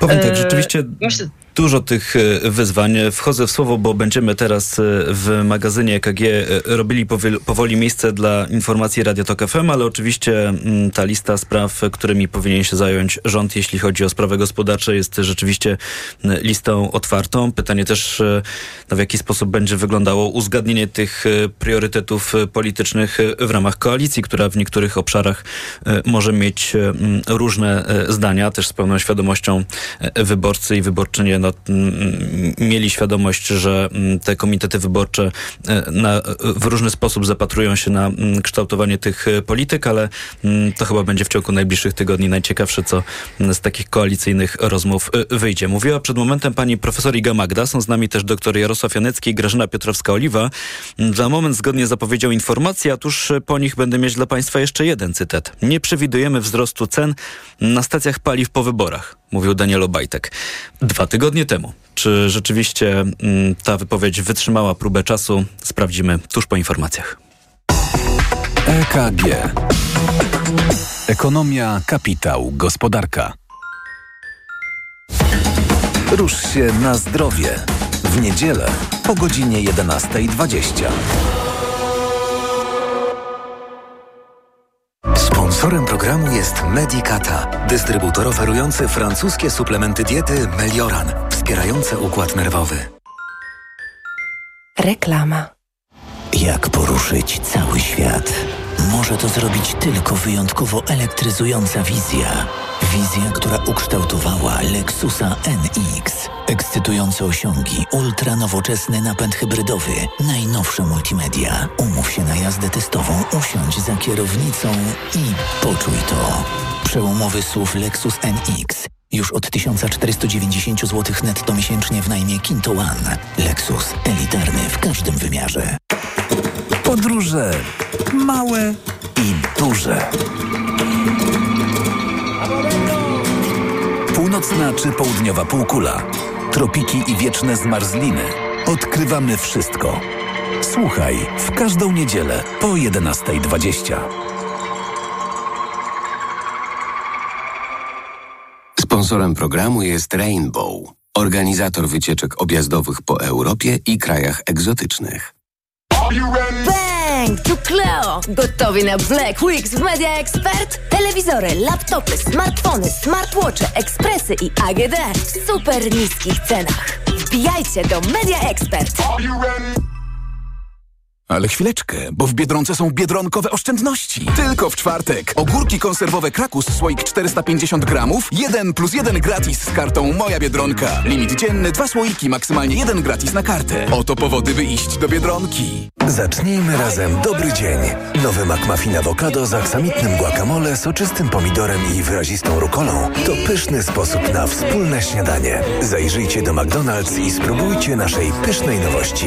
Powiem tak, e, rzeczywiście... Myślę, dużo tych e, wyzwań. Wchodzę w słowo, bo będziemy teraz e, w magazynie EKG e, robili powoli miejsce dla informacji Radio Tok FM, ale oczywiście mm, ta lista spraw, którymi powinien się zająć rząd, jeśli chodzi o sprawy gospodarcze, jest rzeczywiście listą otwartą. Pytanie też, no w jaki sposób będzie wyglądało uzgadnienie tych priorytetów politycznych w ramach koalicji, która w niektórych obszarach może mieć różne zdania, też z pełną świadomością wyborcy i wyborczynie no, mieli świadomość, że te komitety wyborcze e, na, w różny sposób zapatrują się na kształtowanie tych e, polityk, ale to chyba będzie w ciągu najbliższych tygodni najciekawsze, co z takich koalicyjnych rozmów e, wyjdzie. Mówiła przed momentem pani profesor Iga Magda, są z nami też dr Jarosław Janecki i Grażyna Piotrowska-Oliwa. Za moment zgodnie z zapowiedzią informacji, a tuż po nich będę mieć dla państwa jeszcze jeden cytat. Nie przewidujemy wzrostu cen na stacjach paliw po wyborach mówił Daniel Obajtek. Dwa tygodnie temu. Czy rzeczywiście mm, ta wypowiedź wytrzymała próbę czasu? Sprawdzimy tuż po informacjach. EKG. Ekonomia, kapitał, gospodarka. Rusz się na zdrowie. W niedzielę po godzinie 11.20. Sponsorem programu jest Medicata, dystrybutor oferujący francuskie suplementy diety Melioran, wspierające układ nerwowy. Reklama. Jak poruszyć cały świat? Może to zrobić tylko wyjątkowo elektryzująca wizja. Wizja, która ukształtowała Lexusa NX. Ekscytujące osiągi, ultra nowoczesny napęd hybrydowy, najnowsze multimedia. Umów się na jazdę testową, usiądź za kierownicą i poczuj to. Przełomowy SUV Lexus NX Już od 1490 zł netto miesięcznie w najmie Kinto One. Lexus. Elitarny w każdym wymiarze. Podróże małe i duże. Północna czy południowa półkula. Tropiki i wieczne zmarzliny. Odkrywamy wszystko. Słuchaj w każdą niedzielę po 11.20. Sponsorem programu jest Rainbow, organizator wycieczek objazdowych po Europie i krajach egzotycznych. Bang! Tu Cleo! Gotowi na Black Weeks w Media Expert? Telewizory, laptopy, smartfony, smartwatche, ekspresy i AGD w super niskich cenach. Wbijajcie do Media Expert! Ale chwileczkę, bo w Biedronce są biedronkowe oszczędności. Tylko w czwartek. Ogórki konserwowe Krakus, słoik 450 gramów, 1 plus 1 gratis z kartą Moja Biedronka. Limit dzienny, dwa słoiki, maksymalnie jeden gratis na kartę. Oto powody, by iść do Biedronki. Zacznijmy razem dobry dzień. Nowy McMuffin awokado z aksamitnym guacamole, soczystym pomidorem i wyrazistą rukolą to pyszny sposób na wspólne śniadanie. Zajrzyjcie do McDonald's i spróbujcie naszej pysznej nowości.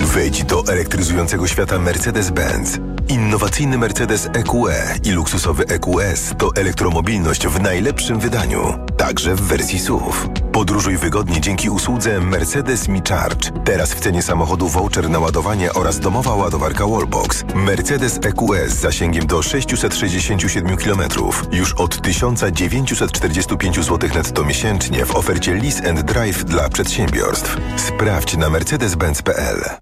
Wejdź do elektryzującego świata Mercedes-Benz. Innowacyjny Mercedes EQE i luksusowy EQS to elektromobilność w najlepszym wydaniu, także w wersji SUV. Podróżuj wygodnie dzięki usłudze Mercedes Me Charge. Teraz w cenie samochodu voucher na ładowanie oraz domowa ładowarka Wallbox. Mercedes EQS z zasięgiem do 667 km. Już od 1945 zł netto miesięcznie w ofercie Lease and Drive dla przedsiębiorstw. Sprawdź na mercedes-benz.pl.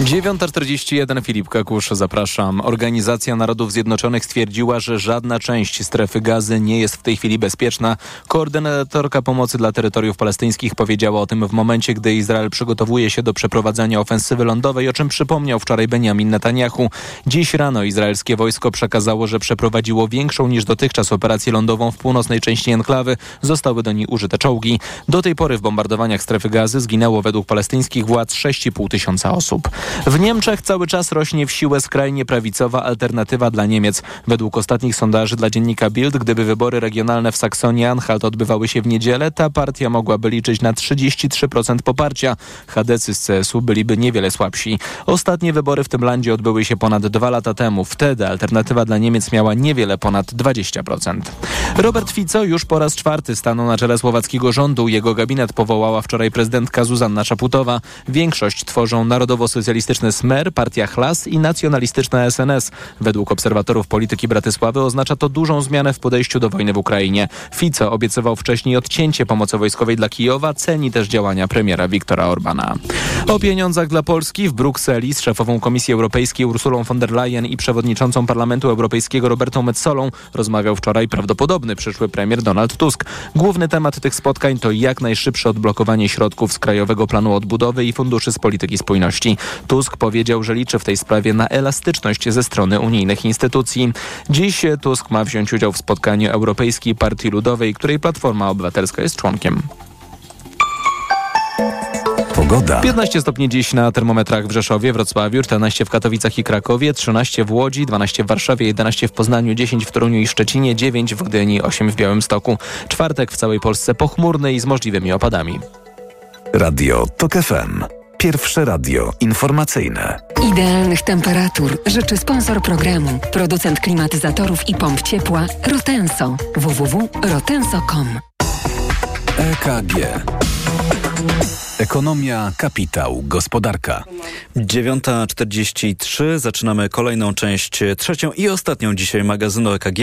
9.41 Filip Kakusz, zapraszam. Organizacja Narodów Zjednoczonych stwierdziła, że żadna część strefy gazy nie jest w tej chwili bezpieczna. Koordynatorka pomocy dla terytoriów palestyńskich powiedziała o tym w momencie, gdy Izrael przygotowuje się do przeprowadzenia ofensywy lądowej, o czym przypomniał wczoraj Benjamin Netanyahu. Dziś rano izraelskie wojsko przekazało, że przeprowadziło większą niż dotychczas operację lądową w północnej części enklawy. Zostały do niej użyte czołgi. Do tej pory w bombardowaniach strefy gazy zginęło według palestyńskich władz 6,5 tysiąca osób. W Niemczech cały czas rośnie w siłę skrajnie prawicowa alternatywa dla Niemiec. Według ostatnich sondaży dla dziennika Bild, gdyby wybory regionalne w Saksonii-Anhalt odbywały się w niedzielę, ta partia mogłaby liczyć na 33% poparcia. Chadecy z CSU byliby niewiele słabsi. Ostatnie wybory w tym landzie odbyły się ponad dwa lata temu. Wtedy alternatywa dla Niemiec miała niewiele ponad 20%. Robert Fico już po raz czwarty stanął na czele słowackiego rządu. Jego gabinet powołała wczoraj prezydentka Zuzanna Szaputowa. Większość tworzą narodowo-socjalistyczne socjalistyczny Smer, partia Chlas i nacjonalistyczna SNS. Według obserwatorów polityki Bratysławy oznacza to dużą zmianę w podejściu do wojny w Ukrainie. Fico obiecywał wcześniej odcięcie pomocy wojskowej dla Kijowa, ceni też działania premiera Viktora Orbana. O pieniądzach dla Polski w Brukseli z szefową Komisji Europejskiej Ursulą von der Leyen i przewodniczącą Parlamentu Europejskiego Robertą Metsolą rozmawiał wczoraj prawdopodobny przyszły premier Donald Tusk. Główny temat tych spotkań to jak najszybsze odblokowanie środków z Krajowego Planu Odbudowy i funduszy z polityki spójności. Tusk powiedział, że liczy w tej sprawie na elastyczność ze strony unijnych instytucji. Dziś Tusk ma wziąć udział w spotkaniu Europejskiej Partii Ludowej, której Platforma Obywatelska jest członkiem. Pogoda. 15 stopni dziś na termometrach w Rzeszowie, Wrocławiu, 14 w Katowicach i Krakowie, 13 w Łodzi, 12 w Warszawie, 11 w Poznaniu, 10 w Toruniu i Szczecinie, 9 w Gdyni, 8 w Białymstoku. Czwartek w całej Polsce pochmurny i z możliwymi opadami. Radio TOK FM. Pierwsze radio informacyjne. Idealnych temperatur życzy sponsor programu, producent klimatyzatorów i pomp ciepła Rotenso. www.rotenso.com EKG. Ekonomia, kapitał, gospodarka. 9.43. Zaczynamy kolejną część, trzecią i ostatnią dzisiaj magazynu EKG.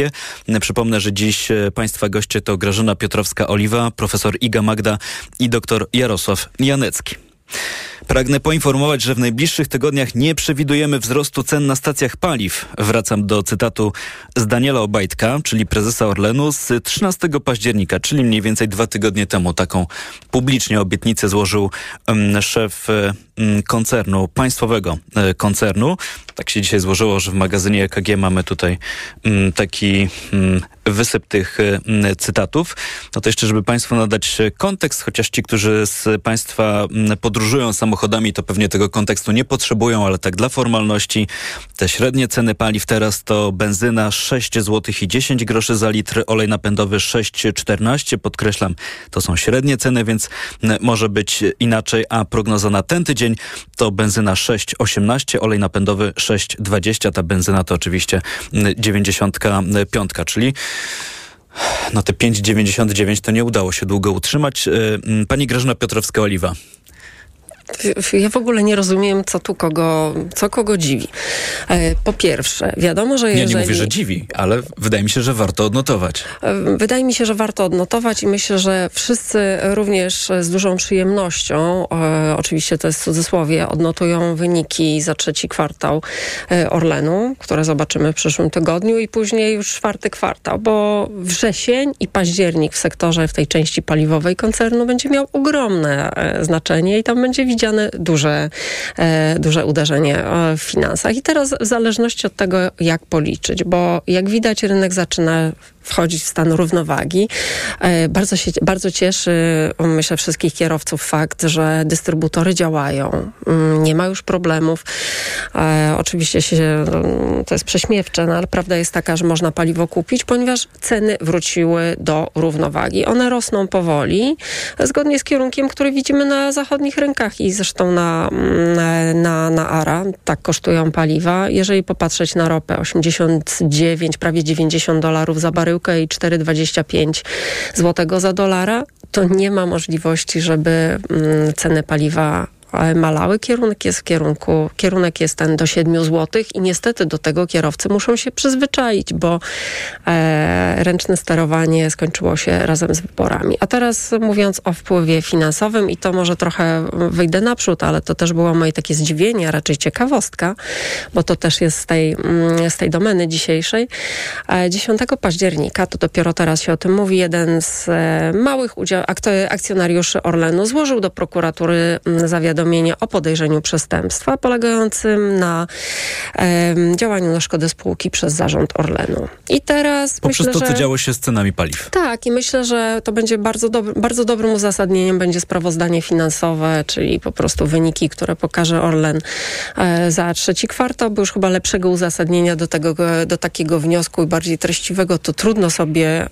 Przypomnę, że dziś Państwa goście to Grażyna Piotrowska-Oliwa, profesor Iga Magda i dr Jarosław Janecki. Pragnę poinformować, że w najbliższych tygodniach nie przewidujemy wzrostu cen na stacjach paliw. Wracam do cytatu z Daniela Obajtka, czyli prezesa Orlenu z 13 października, czyli mniej więcej dwa tygodnie temu. Taką publicznie obietnicę złożył szef um, koncernu, państwowego um, koncernu. Tak się dzisiaj złożyło, że w magazynie EKG mamy tutaj taki wysyp tych cytatów. No to jeszcze, żeby Państwu nadać kontekst, chociaż ci, którzy z Państwa podróżują samochodami, to pewnie tego kontekstu nie potrzebują, ale tak dla formalności, te średnie ceny paliw teraz to benzyna 6 zł i 10 groszy za litr, olej napędowy 6,14. Podkreślam, to są średnie ceny, więc może być inaczej, a prognoza na ten tydzień to benzyna 6,18, olej napędowy 6,20. Ta benzyna to oczywiście 95, czyli no te 5,99 to nie udało się długo utrzymać. Pani Grażyna Piotrowska-Oliwa. Ja w ogóle nie rozumiem, co tu kogo, co kogo dziwi. Po pierwsze, wiadomo, że jeżeli... Ja nie mówię, że dziwi, ale wydaje mi się, że warto odnotować. Wydaje mi się, że warto odnotować i myślę, że wszyscy również z dużą przyjemnością, oczywiście to jest w cudzysłowie, odnotują wyniki za trzeci kwartał Orlenu, które zobaczymy w przyszłym tygodniu i później już czwarty kwartał, bo wrzesień i październik w sektorze, w tej części paliwowej koncernu będzie miał ogromne znaczenie i tam będzie widziane duże, duże uderzenie w finansach. I teraz w zależności od tego, jak policzyć, bo jak widać rynek zaczyna wchodzić w stan równowagi. Bardzo, się, bardzo cieszy, myślę, wszystkich kierowców fakt, że dystrybutory działają. Nie ma już problemów. Oczywiście się, to jest prześmiewcze, no, ale prawda jest taka, że można paliwo kupić, ponieważ ceny wróciły do równowagi. One rosną powoli, zgodnie z kierunkiem, który widzimy na zachodnich rynkach i zresztą na, na, na ARA. Tak kosztują paliwa. Jeżeli popatrzeć na ropę, 89, prawie 90 dolarów za baryłkę i 4,25 złotego za dolara, to nie ma możliwości, żeby ceny paliwa malały. Kierunek jest w kierunku, kierunek jest ten do 7 zł i niestety do tego kierowcy muszą się przyzwyczaić, bo e, ręczne sterowanie skończyło się razem z wyborami. A teraz mówiąc o wpływie finansowym i to może trochę wyjdę naprzód, ale to też było moje takie zdziwienie, a raczej ciekawostka, bo to też jest z tej, z tej domeny dzisiejszej. E, 10 października, to dopiero teraz się o tym mówi, jeden z e, małych udział, akcjonariuszy Orlenu złożył do prokuratury zawiadomienie powiadomienie o podejrzeniu przestępstwa polegającym na um, działaniu na szkodę spółki przez zarząd Orlenu. I teraz Poprzez myślę, to, co że... działo się z cenami paliw. Tak, i myślę, że to będzie bardzo, dobry, bardzo dobrym uzasadnieniem będzie sprawozdanie finansowe, czyli po prostu wyniki, które pokaże Orlen e, za trzeci kwartał, bo już chyba lepszego uzasadnienia do, tego, do takiego wniosku i bardziej treściwego to trudno sobie e,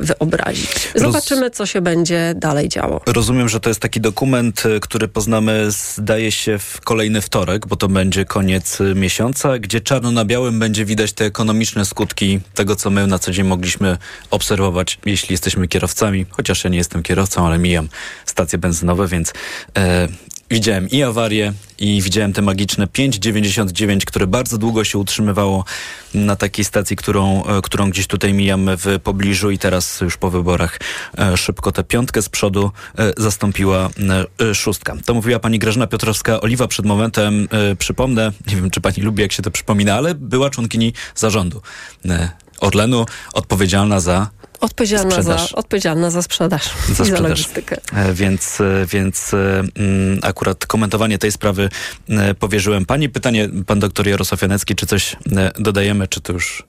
wyobrazić. Zobaczymy, co się będzie dalej działo. Rozumiem, że to jest taki dokument, który poznamy, zdaje się, w kolejny wtorek, bo to będzie koniec miesiąca, gdzie czarno na białym będzie widać te ekonomiczne skutki tego, co my na co dzień mogliśmy obserwować, jeśli jesteśmy kierowcami. Chociaż ja nie jestem kierowcą, ale mijam stacje benzynowe, więc e, widziałem i awarię, i widziałem te magiczne 5,99, które bardzo długo się utrzymywało na takiej stacji, którą, e, którą gdzieś tutaj mijamy w pobliżu i teraz już po wyborach e, szybko tę piątkę z przodu e, zastąpiła szóstka. To mówiła pani Grażyna Piotrowska-Oliwa przed momentem. Przypomnę, nie wiem czy pani lubi jak się to przypomina, ale była członkini zarządu Orlenu, odpowiedzialna za Odpowiedzialna za, odpowiedzialna za sprzedaż za i sprzedaż. za logistykę. E, więc, e, więc e, mm, akurat komentowanie tej sprawy powierzyłem pani. Pytanie, pan doktor Jarosław Janecki, czy coś dodajemy, czy to już...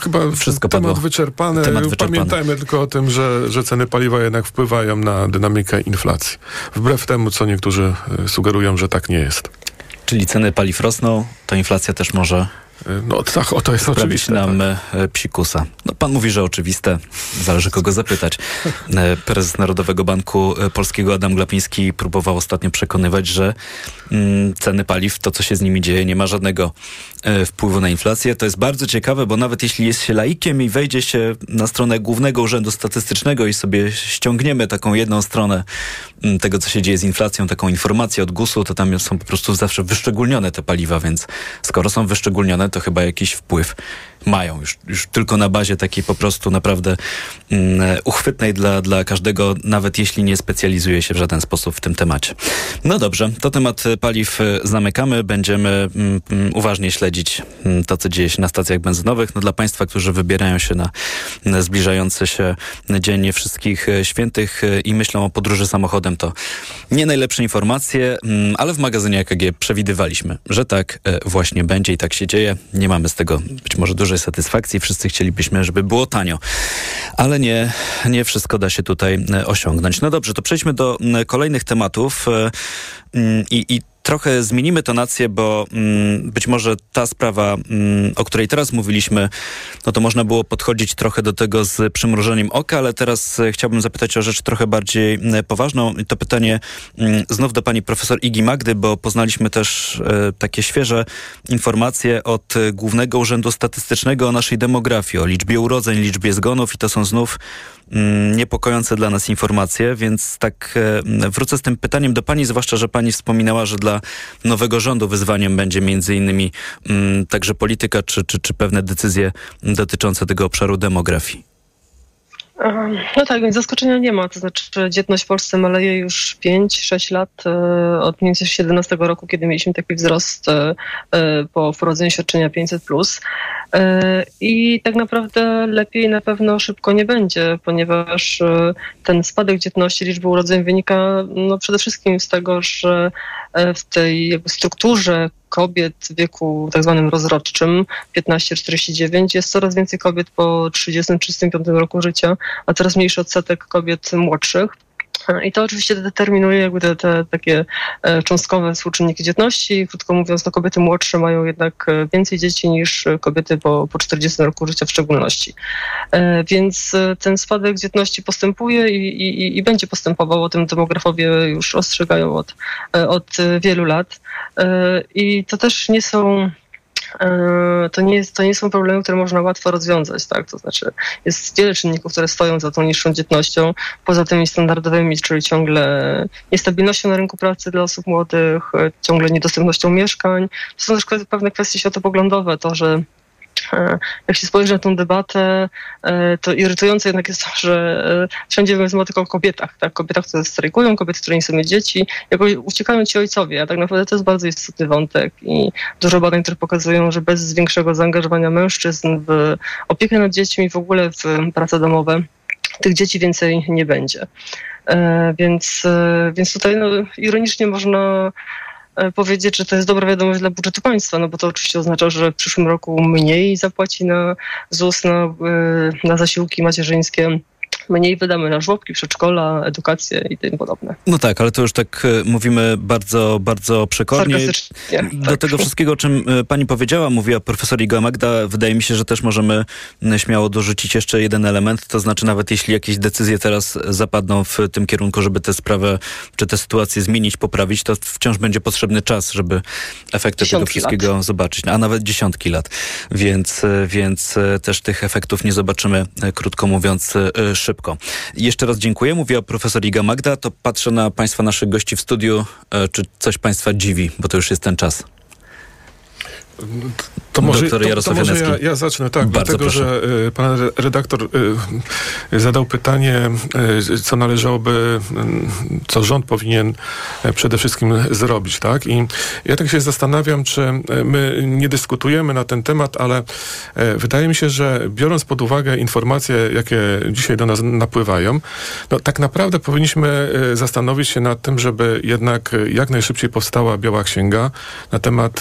Chyba wszystko temat padło. wyczerpany. Temat wyczerpany. Pamiętajmy tylko o tym, że, że ceny paliwa jednak wpływają na dynamikę inflacji. Wbrew temu, co niektórzy sugerują, że tak nie jest. Czyli ceny paliw rosną, to inflacja też może no tak, o to jest oczywiste. nam tak. E, psikusa. No pan mówi, że oczywiste. Zależy kogo zapytać. E, prezes Narodowego Banku e, Polskiego Adam Glapiński próbował ostatnio przekonywać, że mm, ceny paliw, to co się z nimi dzieje, nie ma żadnego wpływu na inflację. To jest bardzo ciekawe, bo nawet jeśli jest się laikiem i wejdzie się na stronę Głównego Urzędu Statystycznego i sobie ściągniemy taką jedną stronę tego, co się dzieje z inflacją, taką informację od GUS-u, to tam są po prostu zawsze wyszczególnione te paliwa, więc skoro są wyszczególnione, to chyba jakiś wpływ mają już, już tylko na bazie takiej po prostu naprawdę mm, uchwytnej dla, dla każdego, nawet jeśli nie specjalizuje się w żaden sposób w tym temacie. No dobrze, to temat paliw e, zamykamy. Będziemy mm, mm, uważnie śledzić to, co dzieje się na stacjach benzynowych. No dla Państwa, którzy wybierają się na, zbliżający się dzień wszystkich e, świętych e, i myślą o podróży samochodem, to nie najlepsze informacje, ale w magazynie EKG przewidywaliśmy, że tak właśnie będzie i tak się dzieje. Nie mamy z tego być może dużej satysfakcji. Wszyscy chcielibyśmy, żeby było tanio. Ale nie, nie wszystko da się tutaj e, osiągnąć. No dobrze, to przejdźmy do kolejnych tematów. E, I, i trochę zmienimy tonację, bo mm, być może ta sprawa, mm, o której teraz mówiliśmy, no to można było podchodzić trochę do tego z przymrużeniem oka, ale teraz e, chciałbym zapytać o rzecz trochę bardziej e, poważną. I to pytanie mm, znów do pani profesor Igi Magdy, bo poznaliśmy też e, takie świeże informacje od Głównego Urzędu Statystycznego o naszej demografii, o liczbie urodzeń, liczbie zgonów i to są znów Mm, niepokojące dla nas informacje, więc tak wrócę z tym pytaniem do pani, zwłaszcza, że pani wspominała, że dla nowego rządu wyzwaniem będzie między innymi mm, także polityka czy, czy, czy pewne decyzje dotyczące tego obszaru demografii. No tak, więc zaskoczenia nie ma. To znaczy, dzietność w Polsce maleje już 5-6 lat e, od mniej więcej 2017 roku, kiedy mieliśmy taki wzrost e, po wprowadzeniu świadczenia 500. I tak naprawdę lepiej na pewno szybko nie będzie, ponieważ e, ten spadek dzietności, liczby urodzeń wynika no, przede wszystkim z tego, że e, w tej strukturze kobiet w wieku tak zwanym rozrodczym 15-49 jest coraz więcej kobiet po 30-35 roku życia, a coraz mniejszy odsetek kobiet młodszych. I to oczywiście determinuje jakby te, te takie e, cząstkowe współczynniki dzietności. Krótko mówiąc, to kobiety młodsze mają jednak e, więcej dzieci niż kobiety po, po 40 roku życia w szczególności. E, więc ten spadek dzietności postępuje i, i, i będzie postępował. O tym demografowie już ostrzegają od, od wielu lat. I to też nie są to nie, jest, to nie są problemy, które można łatwo rozwiązać. Tak? To znaczy jest wiele czynników, które stoją za tą niższą dzietnością, poza tymi standardowymi, czyli ciągle niestabilnością na rynku pracy dla osób młodych, e, ciągle niedostępnością mieszkań. To są też pewne kwestie światopoglądowe, to, że E, jak się spojrzy na tę debatę, e, to irytujące jednak jest to, że e, wszędzie mówimy tylko o kobietach, tak? Kobietach, które strajkują, kobiety, które nie są dzieci, jakoś uciekają ci ojcowie, a tak naprawdę to jest bardzo istotny wątek i dużo badań, które pokazują, że bez większego zaangażowania mężczyzn w opiekę nad dziećmi, w ogóle w prace domowe, tych dzieci więcej nie będzie. Więc, więc tutaj no, ironicznie można E, powiedzieć, że to jest dobra wiadomość dla budżetu państwa, no bo to oczywiście oznacza, że w przyszłym roku mniej zapłaci na ZUS, na, e, na zasiłki macierzyńskie mniej wydamy na żłobki, przedszkola, edukację i tym podobne. No tak, ale to już tak e, mówimy bardzo, bardzo przekornie. Do tak. tego wszystkiego, o czym e, pani powiedziała, mówiła profesor Iga Magda, wydaje mi się, że też możemy śmiało dorzucić jeszcze jeden element, to znaczy nawet jeśli jakieś decyzje teraz zapadną w tym kierunku, żeby tę sprawę, czy tę sytuację zmienić, poprawić, to wciąż będzie potrzebny czas, żeby efekty dziesiątki tego wszystkiego lat. zobaczyć, a nawet dziesiątki lat. Więc, e, więc też tych efektów nie zobaczymy, krótko mówiąc, szybko. Jeszcze raz dziękuję. Mówiła profesor Iga Magda. To patrzę na Państwa naszych gości w studiu. E, czy coś Państwa dziwi, bo to już jest ten czas. To może, to, to może ja, ja, zacznę, tak, Bardzo dlatego, proszę. że y, pan redaktor y, zadał pytanie, y, co należałoby, co rząd powinien przede wszystkim zrobić, tak? I ja tak się zastanawiam, czy my nie dyskutujemy na ten temat, ale wydaje mi się, że biorąc pod uwagę informacje, jakie dzisiaj do nas napływają, no tak naprawdę powinniśmy zastanowić się nad tym, żeby jednak jak najszybciej powstała Biała Księga na temat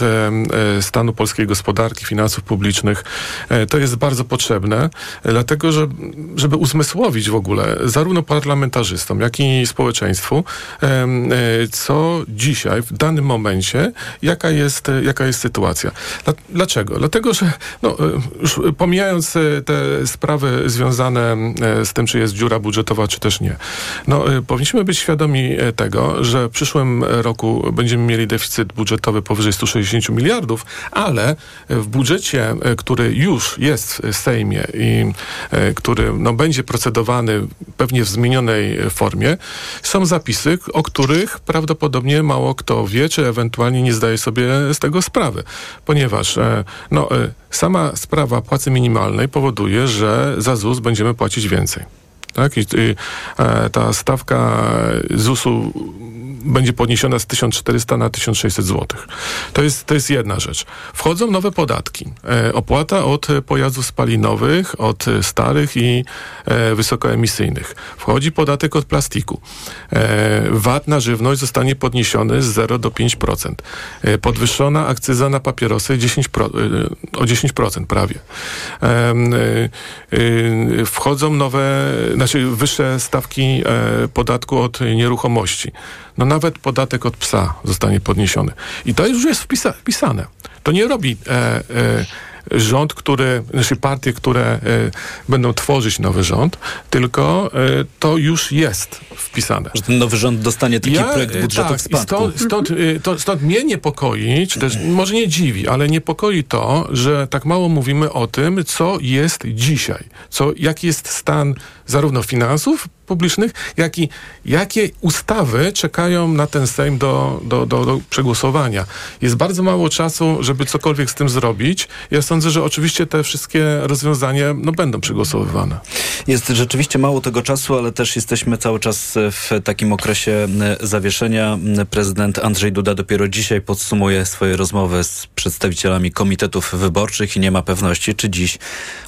stanu polskiej gospodarki, gospodarki, finansów publicznych. E, to jest bardzo potrzebne, dlatego że, żeby uzmysłowić w ogóle zarówno parlamentarzystom, jak i społeczeństwu, e, co dzisiaj, w danym momencie, jaka jest, jaka jest sytuacja. Dlaczego? Dlatego, że no, e, już pomijając te sprawy związane z tym, czy jest dziura budżetowa, czy też nie, no, powinniśmy być świadomi tego, że w przyszłym roku będziemy mieli deficyt budżetowy powyżej 160 miliardów, ale w budżecie, e, który już jest w Sejmie i e, który no, będzie procedowany pewnie w zmienionej formie, są zapisy, o których prawdopodobnie mało kto wie, czy ewentualnie nie zdaje sobie z tego sprawy. Ponieważ e, no, sama sprawa płacy minimalnej powoduje, że za ZUS będziemy płacić więcej. Tak? I, i ta stawka ZUS-u będzie podniesiona z 1400 na 1600 zł. To jest, to jest jedna rzecz. Wchodzą nowe podatki. E, opłata od pojazdów spalinowych, od starych i e, wysokoemisyjnych. Wchodzi podatek od plastiku. E, VAT na żywność zostanie podniesiony z 0 do 5%. E, podwyższona akcyza na papierosy 10 pro, e, o 10% prawie. E, wchodzą nowe, znaczy wyższe stawki podatku od nieruchomości no nawet podatek od psa zostanie podniesiony. I to już jest wpisa wpisane. To nie robi e, e, rząd, który, znaczy partie, które e, będą tworzyć nowy rząd, tylko e, to już jest wpisane. Że ten nowy rząd dostanie taki ja, projekt budżetu tak, w spadku. Stąd, stąd, e, to, stąd mnie niepokoi, czy też może nie dziwi, ale niepokoi to, że tak mało mówimy o tym, co jest dzisiaj, co, jaki jest stan zarówno finansów publicznych, jak i jakie ustawy czekają na ten Sejm do, do, do, do przegłosowania. Jest bardzo mało czasu, żeby cokolwiek z tym zrobić. Ja sądzę, że oczywiście te wszystkie rozwiązania no, będą przegłosowywane. Jest rzeczywiście mało tego czasu, ale też jesteśmy cały czas w takim okresie zawieszenia. Prezydent Andrzej Duda dopiero dzisiaj podsumuje swoje rozmowy z przedstawicielami komitetów wyborczych i nie ma pewności, czy dziś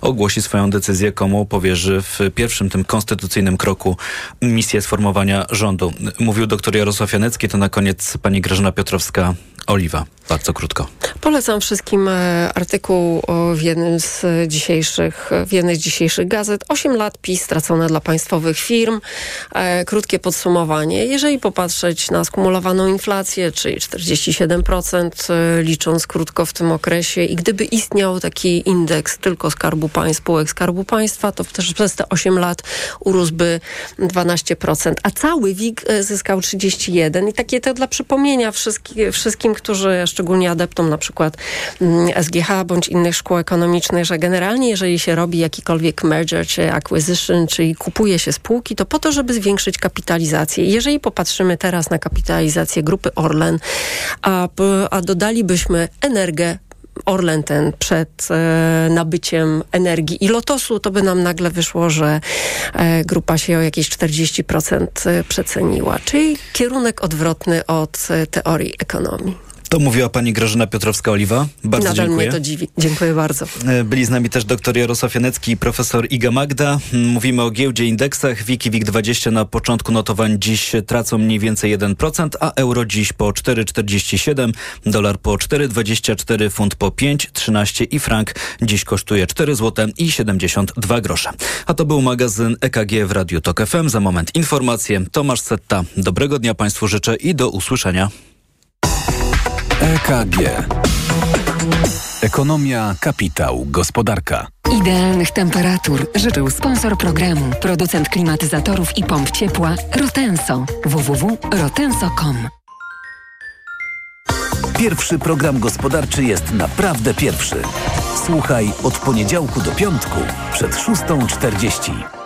ogłosi swoją decyzję, komu powierzy w pierwszym tym konstytucyjnym kroku misję sformowania rządu. Mówił dr Jarosław Janecki, to na koniec pani Grażyna Piotrowska Oliwa. Bardzo krótko. Polecam wszystkim e, artykuł w jednym z dzisiejszych, w jednej z dzisiejszych gazet. Osiem lat PiS stracone dla państwowych firm. E, krótkie podsumowanie. Jeżeli popatrzeć na skumulowaną inflację, czyli 47%, e, licząc krótko w tym okresie i gdyby istniał taki indeks tylko Skarbu Państwa, spółek Skarbu Państwa, to też przez te 8 lat urósłby 12%, a cały WIG zyskał 31 i takie to dla przypomnienia wszystkim, wszystkim którzy szczególnie adeptom na przykład mm, SGH bądź innych szkół ekonomicznych, że generalnie jeżeli się robi jakikolwiek merger czy acquisition, czyli kupuje się spółki, to po to, żeby zwiększyć kapitalizację. Jeżeli popatrzymy teraz na kapitalizację grupy Orlen, a, a dodalibyśmy Energię Orlen ten przed e, nabyciem energii i Lotosu, to by nam nagle wyszło, że e, grupa się o jakieś 40% e, przeceniła. Czyli kierunek odwrotny od e, teorii ekonomii. To mówiła pani Grażyna Piotrowska-Oliwa. Bardzo Nadal dziękuję. mnie to dziwi. Dziękuję bardzo. E, byli z nami też dr Jarosław Janecki i profesor Iga Magda. Mówimy o giełdzie indeksach. Wiki WIG20 na początku notowań dziś tracą mniej więcej 1%, a euro dziś po 4,47, dolar po 4,24, funt po 5,13 i frank dziś kosztuje 4 zł i 72 grosze. A to był magazyn EKG w Radiu Tok FM. Za moment informacje. Tomasz Setta. Dobrego dnia Państwu życzę i do usłyszenia. EKG. Ekonomia, kapitał, gospodarka. Idealnych temperatur życzył sponsor programu, producent klimatyzatorów i pomp ciepła Rotenso. www.rotenso.com Pierwszy program gospodarczy jest naprawdę pierwszy. Słuchaj od poniedziałku do piątku przed 6.40.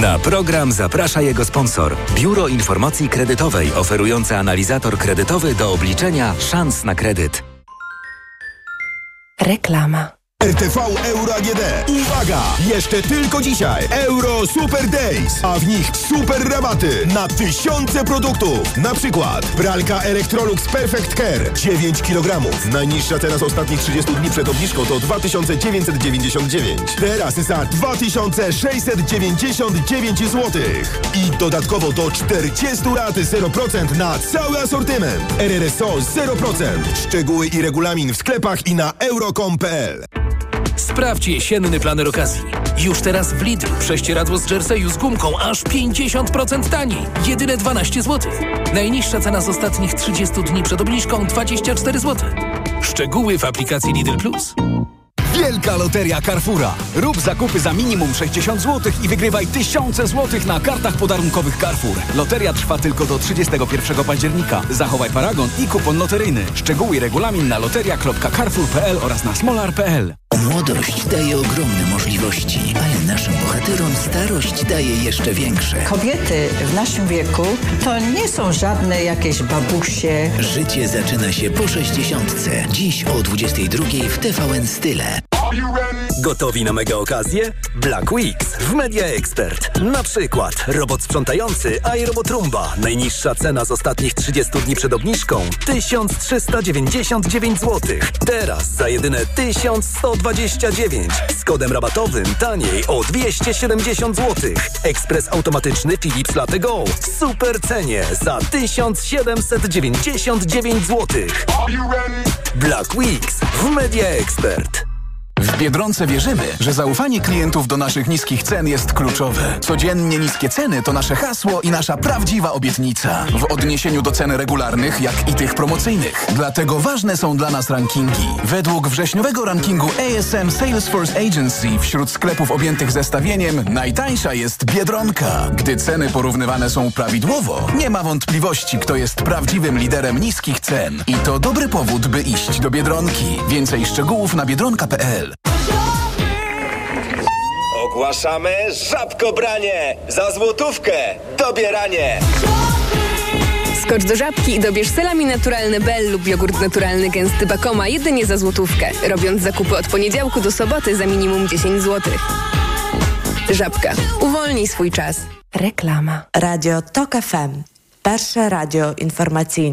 Na program zaprasza jego sponsor. Biuro Informacji Kredytowej oferujące analizator kredytowy do obliczenia szans na kredyt. Reklama. RTV Euro AGD. Uwaga! Jeszcze tylko dzisiaj Euro Super Days, a w nich super rabaty na tysiące produktów. Na przykład pralka Electrolux Perfect Care 9 kg. Najniższa cena z ostatnich 30 dni przed obniżką to 2999. Teraz za 2699 zł. I dodatkowo do 40 lat 0% na cały asortyment. RRSO 0%. Szczegóły i regulamin w sklepach i na euro.com.pl. Sprawdź jesienny planer okazji. Już teraz w Lidlu prześcieradło z Jerseyu z gumką aż 50% taniej. Jedyne 12 zł. Najniższa cena z ostatnich 30 dni przed obniżką 24 zł. Szczegóły w aplikacji Lidl Plus. Wielka Loteria Carrefoura. Rób zakupy za minimum 60 zł i wygrywaj tysiące złotych na kartach podarunkowych Carrefour. Loteria trwa tylko do 31 października. Zachowaj paragon i kupon loteryjny. Szczegóły i regulamin na loteria.carrefour.pl oraz na smolar.pl. Młodość daje ogromne możliwości, ale naszym bohaterom starość daje jeszcze większe. Kobiety w naszym wieku to nie są żadne jakieś babusie. Życie zaczyna się po 60. Dziś o 22 w TVN Style. Gotowi na mega okazję? Black Weeks w Media Expert. Na przykład robot sprzątający iRobot Roomba. Najniższa cena z ostatnich 30 dni przed obniżką 1399 zł. Teraz za jedyne 1129. Z kodem rabatowym taniej o 270 zł. Ekspres automatyczny Philips Latte Go w super cenie za 1799 zł. Black Weeks w Media Expert. W Biedronce wierzymy, że zaufanie klientów do naszych niskich cen jest kluczowe. Codziennie niskie ceny to nasze hasło i nasza prawdziwa obietnica. W odniesieniu do cen regularnych, jak i tych promocyjnych. Dlatego ważne są dla nas rankingi. Według wrześniowego rankingu ASM Salesforce Agency wśród sklepów objętych zestawieniem najtańsza jest Biedronka. Gdy ceny porównywane są prawidłowo, nie ma wątpliwości, kto jest prawdziwym liderem niskich cen. I to dobry powód, by iść do Biedronki. Więcej szczegółów na biedronka.pl Ogłaszamy żabkobranie! Za złotówkę dobieranie! Skocz do żabki i dobierz selami naturalny Bell lub jogurt naturalny gęsty Bakoma jedynie za złotówkę, robiąc zakupy od poniedziałku do soboty za minimum 10 zł. Żabka. Uwolnij swój czas. Reklama. Radio TOK FM. Pierwsze radio informacyjne.